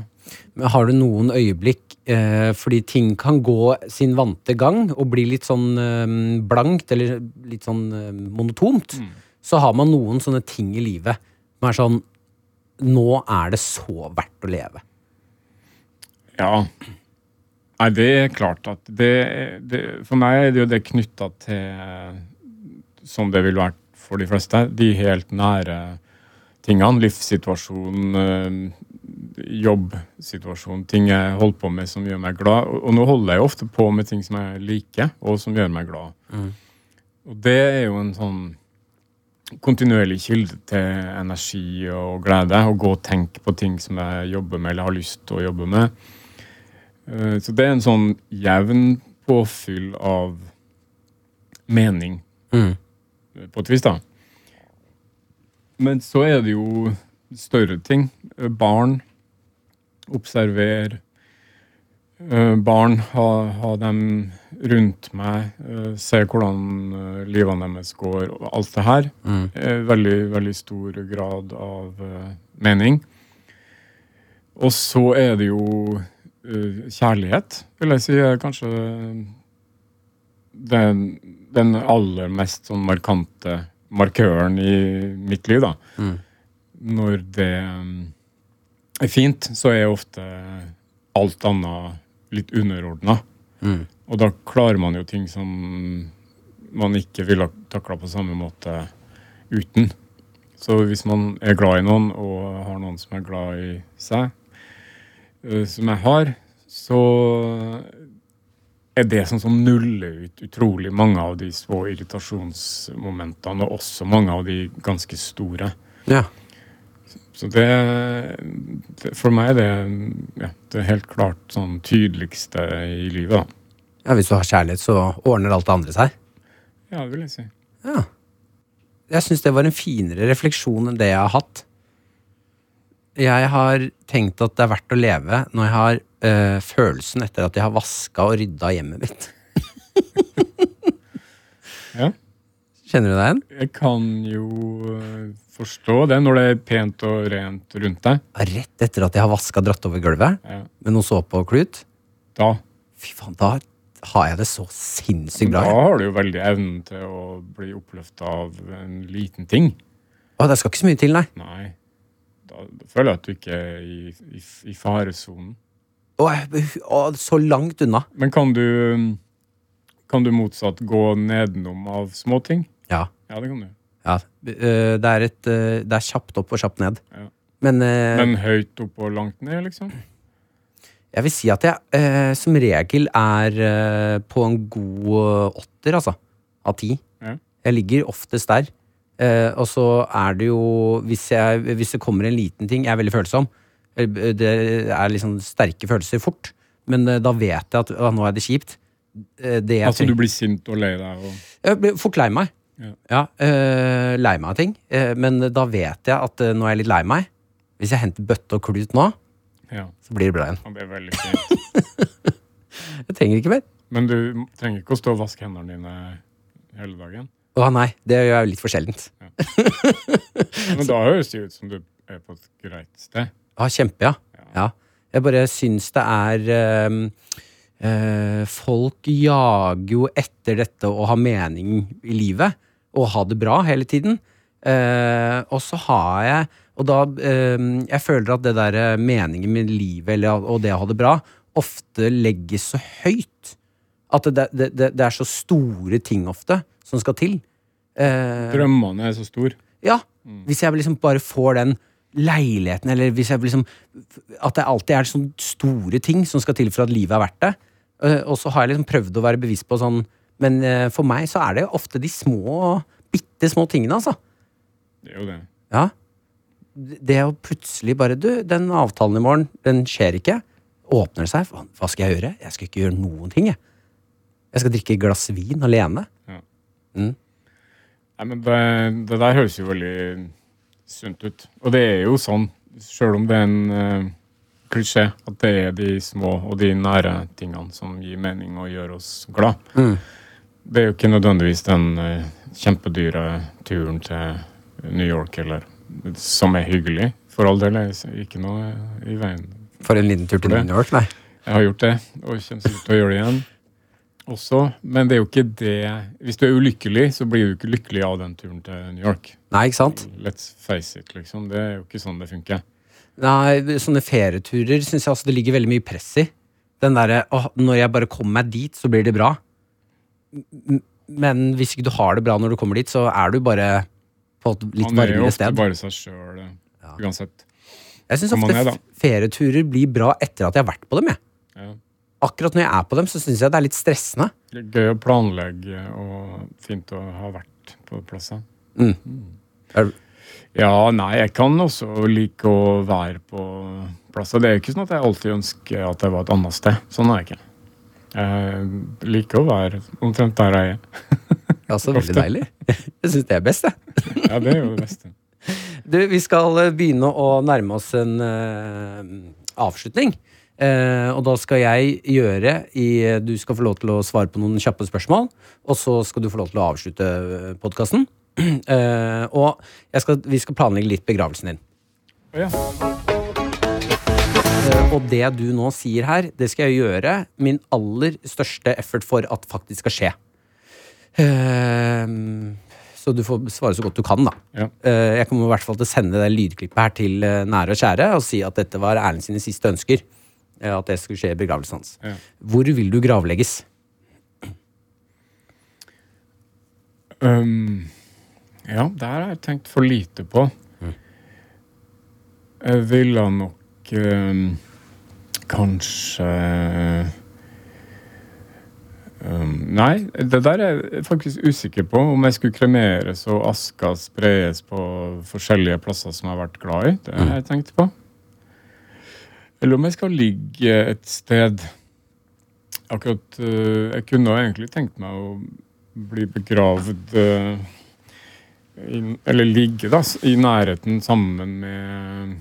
Men Har du noen øyeblikk eh, fordi ting kan gå sin vante gang og bli litt sånn eh, blankt eller litt sånn eh, monotont, så har man noen sånne ting i livet som er sånn Nå er det så verdt å leve. Ja. Nei, det er klart at det, det For meg er det jo det knytta til Som det vil være for de fleste. De helt nære tingene. Livssituasjonen, jobbsituasjonen, ting jeg holder på med som gjør meg glad. Og, nå holder jeg jo ofte på med ting som jeg liker, og som gjør meg glad. Og det er jo en sånn kontinuerlig kilde til energi og glede. Å gå og tenke på ting som jeg jobber med eller har lyst til å jobbe med. Eh, Så det er en sånn jevn påfyll av mening, Mm. eh, på et vis, da. Men så er det jo større ting. Eh, Barn. Observer. Barn, ha, ha dem rundt meg. Se hvordan livene deres går. Alt det her. Mm. Veldig, veldig stor grad av mening. Og så er det jo kjærlighet, vil jeg si, er kanskje den, den aller mest sånn markante markøren i mitt liv, da. Mm. Når det eh, er fint, så er ofte alt annet litt underordna. Mm. Og da klarer man jo ting som man ikke ville ha takla på samme måte uten. Så hvis man er glad i noen, og har noen som er glad i seg, eh, som jeg har, så er det sånn som nuller ut utrolig mange av de små irritasjonsmomentene, og også mange av de ganske store. Ja. Så det, det For meg er det, ja, det er helt klart sånn tydeligste i livet, da. ja, hvis du har kjærlighet, så ordner alt det andre seg. Ja, det vil jeg si. Ja. Jeg syns det var en finere refleksjon enn det jeg har hatt. Jeg har tenkt at det er verdt å leve når jeg har øh, følelsen etter at jeg har vaska og rydda hjemmet mitt. Ja. Kjenner du deg igjen? Jeg kan jo øh, forstå det når det er pent og rent rundt deg. Rett etter at jeg har vaska dratt over gulvet Ja. med noe såpe og klut. Da, Fy faen, da har jeg det så sinnssykt bra. Da har du jo veldig evnen til å bli oppløfta av en liten ting. Å, det skal ikke så mye til, nei. Nei. Da, da føler jeg at du ikke er i, i, i faresonen. Å, så langt unna. Men kan du Kan du motsatt gå nedenom av småting? Ja. Ja, det kan du. ja. Eh, Det, er et, eh, det er kjapt opp og kjapt ned. Ja. Men, eh, Men høyt opp og langt ned, liksom? Jeg vil si at jeg eh, som regel er eh, på en god eh, åtter, altså. Av ti. Ja. Jeg ligger oftest der. Eh, og så er det jo hvis, jeg, hvis det kommer en liten ting Jeg er veldig følsom. Eh, Det er liksom sterke følelser fort. Men eh, da vet jeg at å, nå er det kjipt. Eh, Det Altså trenger- du blir sint og lei deg og Jeg blir fort lei meg. Ja. eh, lei meg av ting. Eh, men da vet jeg at nå er jeg litt lei meg. Hvis jeg henter bøtte og klut nå, Ja. så blir det bra igjen. det er veldig fint. Jeg trenger ikke mer. Men du trenger ikke å stå og vaske hendene dine hele dagen. Å nei, det gjør jeg litt for sjeldent. Men da høres det ut som du er på et greit sted. Ja, kjempe, ja. ja. Jeg bare syns det er um, uh, Folk jager jo etter dette å ha mening i livet, og ha det bra hele tiden. Uh, og så har jeg Og da uh, Jeg føler at det der eh, meningen med livet eller, og det å ha det bra, ofte legges så høyt. At det, det, det, det er så store ting ofte som skal til. Eh, Drømmene er så store. ja. Hvis jeg liksom bare får den leiligheten, eller hvis jeg liksom At det alltid er sånne store ting som skal til for at livet er verdt det. Eh, Og så har jeg liksom prøvd å være bevisst på sånn Men eh, for meg så er det ofte de små, bitte små tingene, altså. Det er jo det. Ja. Det å plutselig bare Du, den avtalen i morgen, den skjer ikke. Åpner det seg. Hva, hva skal jeg gjøre? Jeg skal ikke gjøre noen ting, jeg. Jeg skal drikke et glass vin alene. Nei, men det, det der høres jo veldig sunt ut. Og det er jo sånn, sjøl om det er en uh, klisjé, at det er de små og de nære tingene som gir mening og gjør oss glad. Det er jo ikke nødvendigvis den uh, kjempedyre turen til New York eller som er hyggelig. For all del er ikke noe i veien. For en liten tur til New York, nei. Jeg har gjort det, og kommer sikkert til å gjøre det igjen også. Men det er jo ikke det Hvis du er ulykkelig, så blir du ikke lykkelig av den turen til New York. Nei, ikke sant? Let's face it, liksom. Det er jo ikke sånn det funker. Nei, sånne ferieturer syns jeg også det ligger veldig mye press i. Den derre åh, når jeg bare kommer meg dit, så blir det bra. Men hvis ikke du har det bra når du kommer dit, så er du bare på et litt Man er jo ofte sted. bare seg sjøl uansett. Jeg syns ofte er, ferieturer blir bra etter at jeg har vært på dem. Jeg. Ja. Akkurat når jeg er på dem, så syns jeg det er litt stressende. Det er Gøy å planlegge og fint å ha vært på plassene. Mm. Mm. Ja, nei, jeg kan også like å være på plasser. Det er jo ikke sånn at jeg alltid ønsker at jeg var et annet sted. Sånn er jeg ikke. Jeg liker å være omtrent der jeg er. altså veldig deilig. Jeg syns det er best, jeg. Ja, det er jo det beste. Du, vi skal begynne å nærme oss en uh, avslutning. Eh, og da skal jeg gjøre i Du skal få lov til å svare på noen kjappe spørsmål. Og så skal du få lov til å avslutte podkasten. Eh, og skal, vi skal planlegge litt begravelsen din. Oh, ja. Eh, og det du nå sier her, det skal jeg gjøre min aller største effort for at faktisk skal skje. Eh, så du får svare så godt du kan, da. Ja. Eh, jeg kommer i hvert fall til å sende det lydklippet her til eh, nære og kjære og si at dette var Erlend sine siste ønsker. Eh, At det skulle skje i begravelsen hans. Ja. Hvor vil du gravlegges? Um, ja, det har jeg tenkt for lite på. Jeg ville nok um, kanskje um, Nei, det der er jeg faktisk usikker på. Om jeg skulle kremeres og aska spres på forskjellige plasser som jeg har vært glad i. Det har jeg tenkt på. Eller om jeg skal ligge et sted Akkurat uh, Jeg kunne egentlig tenkt meg å bli begravd uh, i, Eller ligge da, i nærheten sammen med,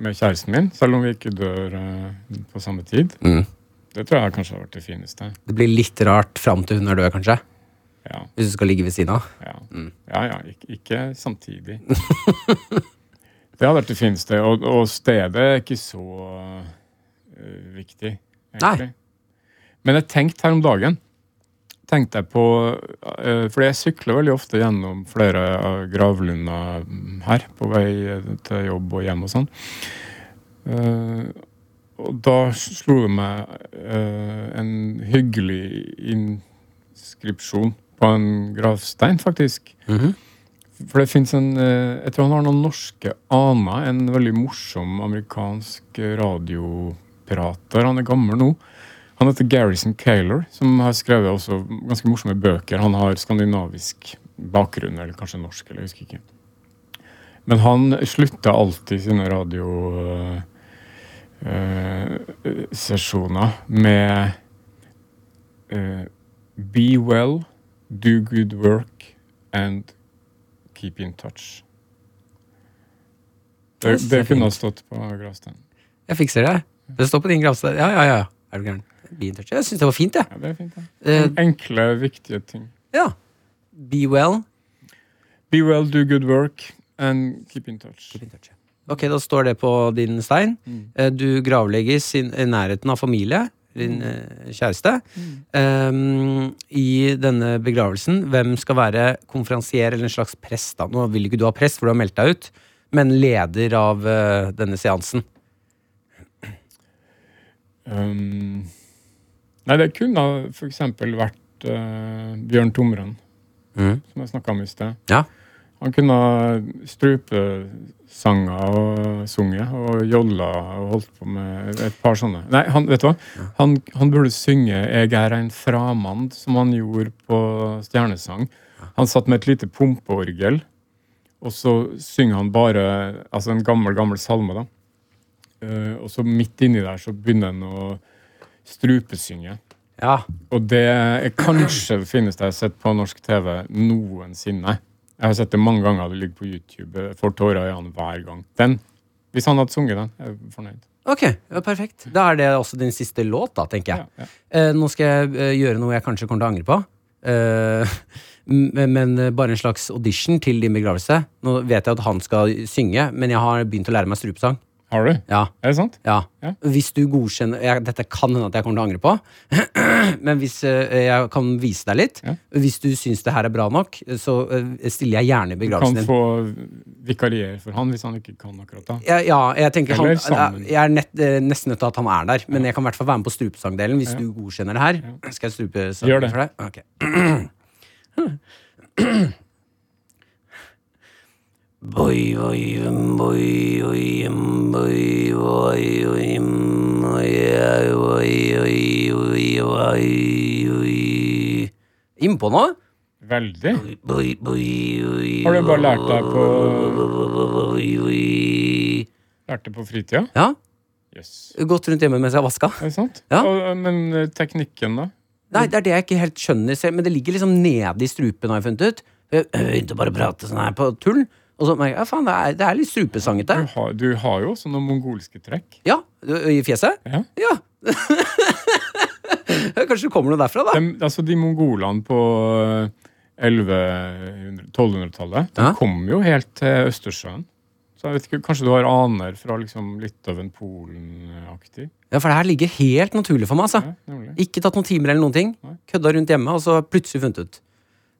med kjæresten min, selv om vi ikke dør uh, på samme tid. Mm. Det tror jeg kanskje har vært det fineste. Det blir litt rart fram til hun er død, kanskje? Ja, Hvis du skal ligge ved siden av? ja, ja, ja ikke, ikke samtidig. det hadde vært det. Og, og stedet er ikke så uh, viktig, egentlig. Men jeg tenkte her om dagen tenkte jeg på uh, Fordi jeg sykler veldig ofte gjennom flere av gravlunder her på vei til jobb og hjem og sånn. Uh, og da slo det meg uh, en hyggelig inskripsjon på en gravstein, faktisk. For det fins en eh, Jeg tror han har noen norske aner. En veldig morsom amerikansk radioprater. Han er gammel nå. Han heter Garrison Kaler, som har skrevet også ganske morsomme bøker. Han har skandinavisk bakgrunn, eller kanskje norsk, eller jeg husker ikke. Men han slutta alltid sine radiosesjoner med eh, Be well, do good work and keep in touch. Det, Det kunne ha stått på gravsteinen. Jeg fikser det. Det står på din gravstein. Ja, ja, ja. Er du gæren? Be in touch. Jeg syns det var fint, jeg. Ja, det er fint, ja. Uh, Enkle, viktige ting. ja. Be well. Be well, do good work and keep in touch. Keep in touch. Ok, da står det på din stein. Mm. Du gravlegges i i nærheten av familie, din eh, kjæreste. Um, I denne begravelsen, hvem skal være konferansier eller en slags prest? da? Nå vil ikke du ha prest, for du har meldt deg ut, men leder av uh, denne seansen. Um, nei, det kunne eksempel vært uh, Bjørn Tomren, Mm. som jeg snakka om i sted. Ja. Han kunne strupe sanger og sunget og jolla og holdt på med et par sånne. Nei, han, vet du hva? Han, han burde synge 'Eg er ein framand', som han gjorde på Stjernesang. Han satt med et lite pumpeorgel, og så synger han bare altså en gammel, gammel salme. da. Uh, og så midt inni der så begynner han å strupesynge. Ja. Og det er kanskje det fineste jeg har sett på norsk TV noensinne. Jeg har sett det mange ganger, det ligger på YouTube. Jeg får tårer i øynene hver gang. Den, hvis han hadde sunget den, er jeg fornøyd. Ok, ja, perfekt. Da er det også din siste låt, da, tenker jeg. Ja, ja. Eh, nå skal jeg eh, gjøre noe jeg kanskje kommer til å angre på. Eh, men, eh, bare en slags audition til din begravelse. Nå vet jeg at han skal synge, men jeg har begynt å lære meg strupesang. Har du? Ja, Er det sant? ja. Ja. Hvis du godkjenner jeg, Dette kan hende at jeg kommer til å angre på, men hvis eh, jeg kan vise deg litt Ja. Hvis du syns det her er bra nok, så eh, stiller jeg gjerne i Du kan din. få vikariere for han hvis han ikke kan akkurat da. Ja, ja, jeg tenker han, sammen. jeg er nett, eh, nesten nødt til at han er der, men jeg kan i hvert fall være med på strupesangdelen hvis du godkjenner det her. Skal jeg strupe sangen for deg? Ok. Innpå nå? Veldig. Har du bare lært deg på, lært det på fritida? Ja, Yes. gått rundt hjemme mens jeg vaska. Er det sant? Ja. Og, men eh, teknikken, da? Nei, det er det jeg ikke helt skjønner selv, men det ligger liksom nede i strupen, har jeg funnet ut. Jeg begynte bare å prate sånn her på tull, og så merker jeg, ja faen, det er, det er litt strupesangete. Du har, du har jo også noen mongolske trekk. Ja, i fjeset? Ja. Ja. Kanskje det kommer noe derfra, da. De, altså de mongolene på eh, 1100-1200-tallet, de Ja. kom jo helt til Østersjøen. Så jeg vet ikke, Kanskje du har aner fra liksom Litauen, Polen-aktig? Ja, for det her ligger helt naturlig for meg, altså. Ja. Ikke tatt noen timer eller noen ting. Nei. Kødda rundt hjemme, og så plutselig funnet ut.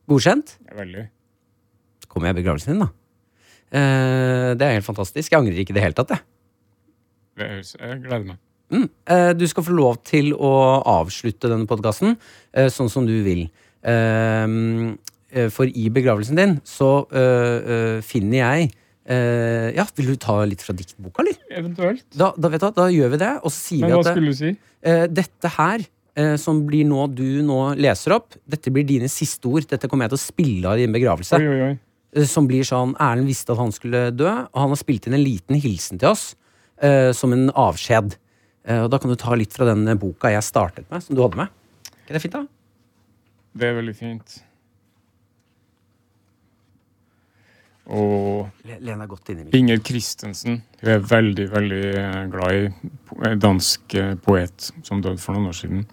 Godkjent? Er veldig. Så kommer jeg i begravelsen din, da. Eh, det er helt fantastisk. Jeg angrer ikke i det hele tatt, jeg. Jeg gleder meg. Mm. Eh, Du skal få lov til å avslutte denne podkasten eh, sånn som du vil. For i begravelsen din så finner jeg Ja, vil du ta litt fra diktboka, eller? Eventuelt. Da, da, vet du, da gjør vi det, og så sier Men vi at hva skulle du si? dette her som blir nå, du nå leser opp, dette blir dine siste ord. Dette kommer jeg til å spille av i din begravelse. Oi, oi, oi. Eh, Som blir sånn Erlend visste at han skulle dø, og han har spilt inn en liten hilsen til oss uh, som en avskjed. Uh, og da kan du ta litt fra den boka jeg startet med, som du hadde med. Er det fint, da? Det er veldig fint. Og Lena godt inn i min. Inger Christensen hun er veldig veldig glad i dansk poet som døde for noen år siden.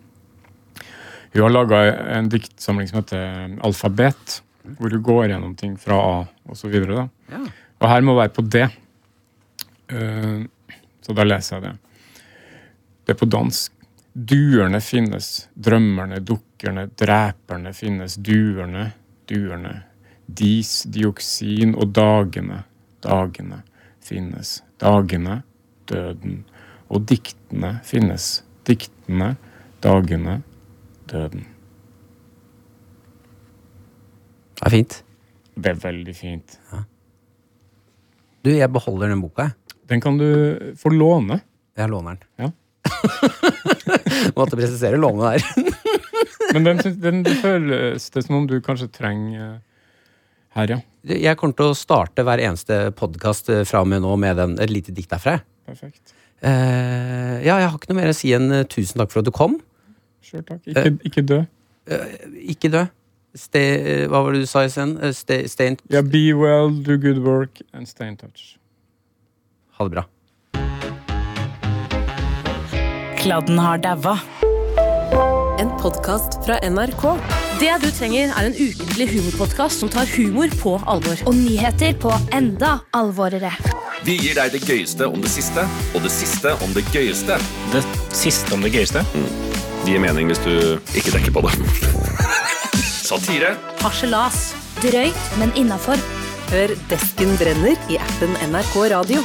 Hun har laga en diktsamling som heter Alfabet, hvor du går gjennom ting fra A og så videre. Da. Ja. Og her må være på D. Uh, Så da leser jeg det. Det er på dansk. Duerne finnes, drømmerne, dukkerne, dreperne finnes, duerne, duerne. Dis, dioksin og dagene, dagene finnes, dagene, døden. Og diktene finnes, diktene, dagene, døden. Det er fint. Det er veldig fint. Du, jeg beholder den boka, jeg. Den kan du få låne. Jeg låner den. Ja. Måtte presisere låne der. Men den, den det føles det som om du kanskje trenger eh, her, ja. Jeg kommer til å starte hver eneste podkast fra og med nå med den, et lite dikt derfra. Perfekt. Uh, ja, jeg har ikke noe mer å si enn eh, tusen takk for at du kom. Sjøl takk. Ikke, ikke dø. Ikke dø. Stay, eh, hva var det du sa i scenen? Stay, stay in yeah, be well, do good work, and stay in touch. Ha det bra. Kladden har daua. En podkast fra NRK. Det du trenger, er en ukentlig humorpodkast som tar humor på alvor. Og nyheter på enda alvorere. Vi gir deg det gøyeste om det siste, og det siste om det gøyeste. Det siste om det gøyeste. Det gir mening hvis du ikke dekker på det. Satire. Harselas. Drøyt, men innafor. Hør Desken brenner i appen NRK Radio.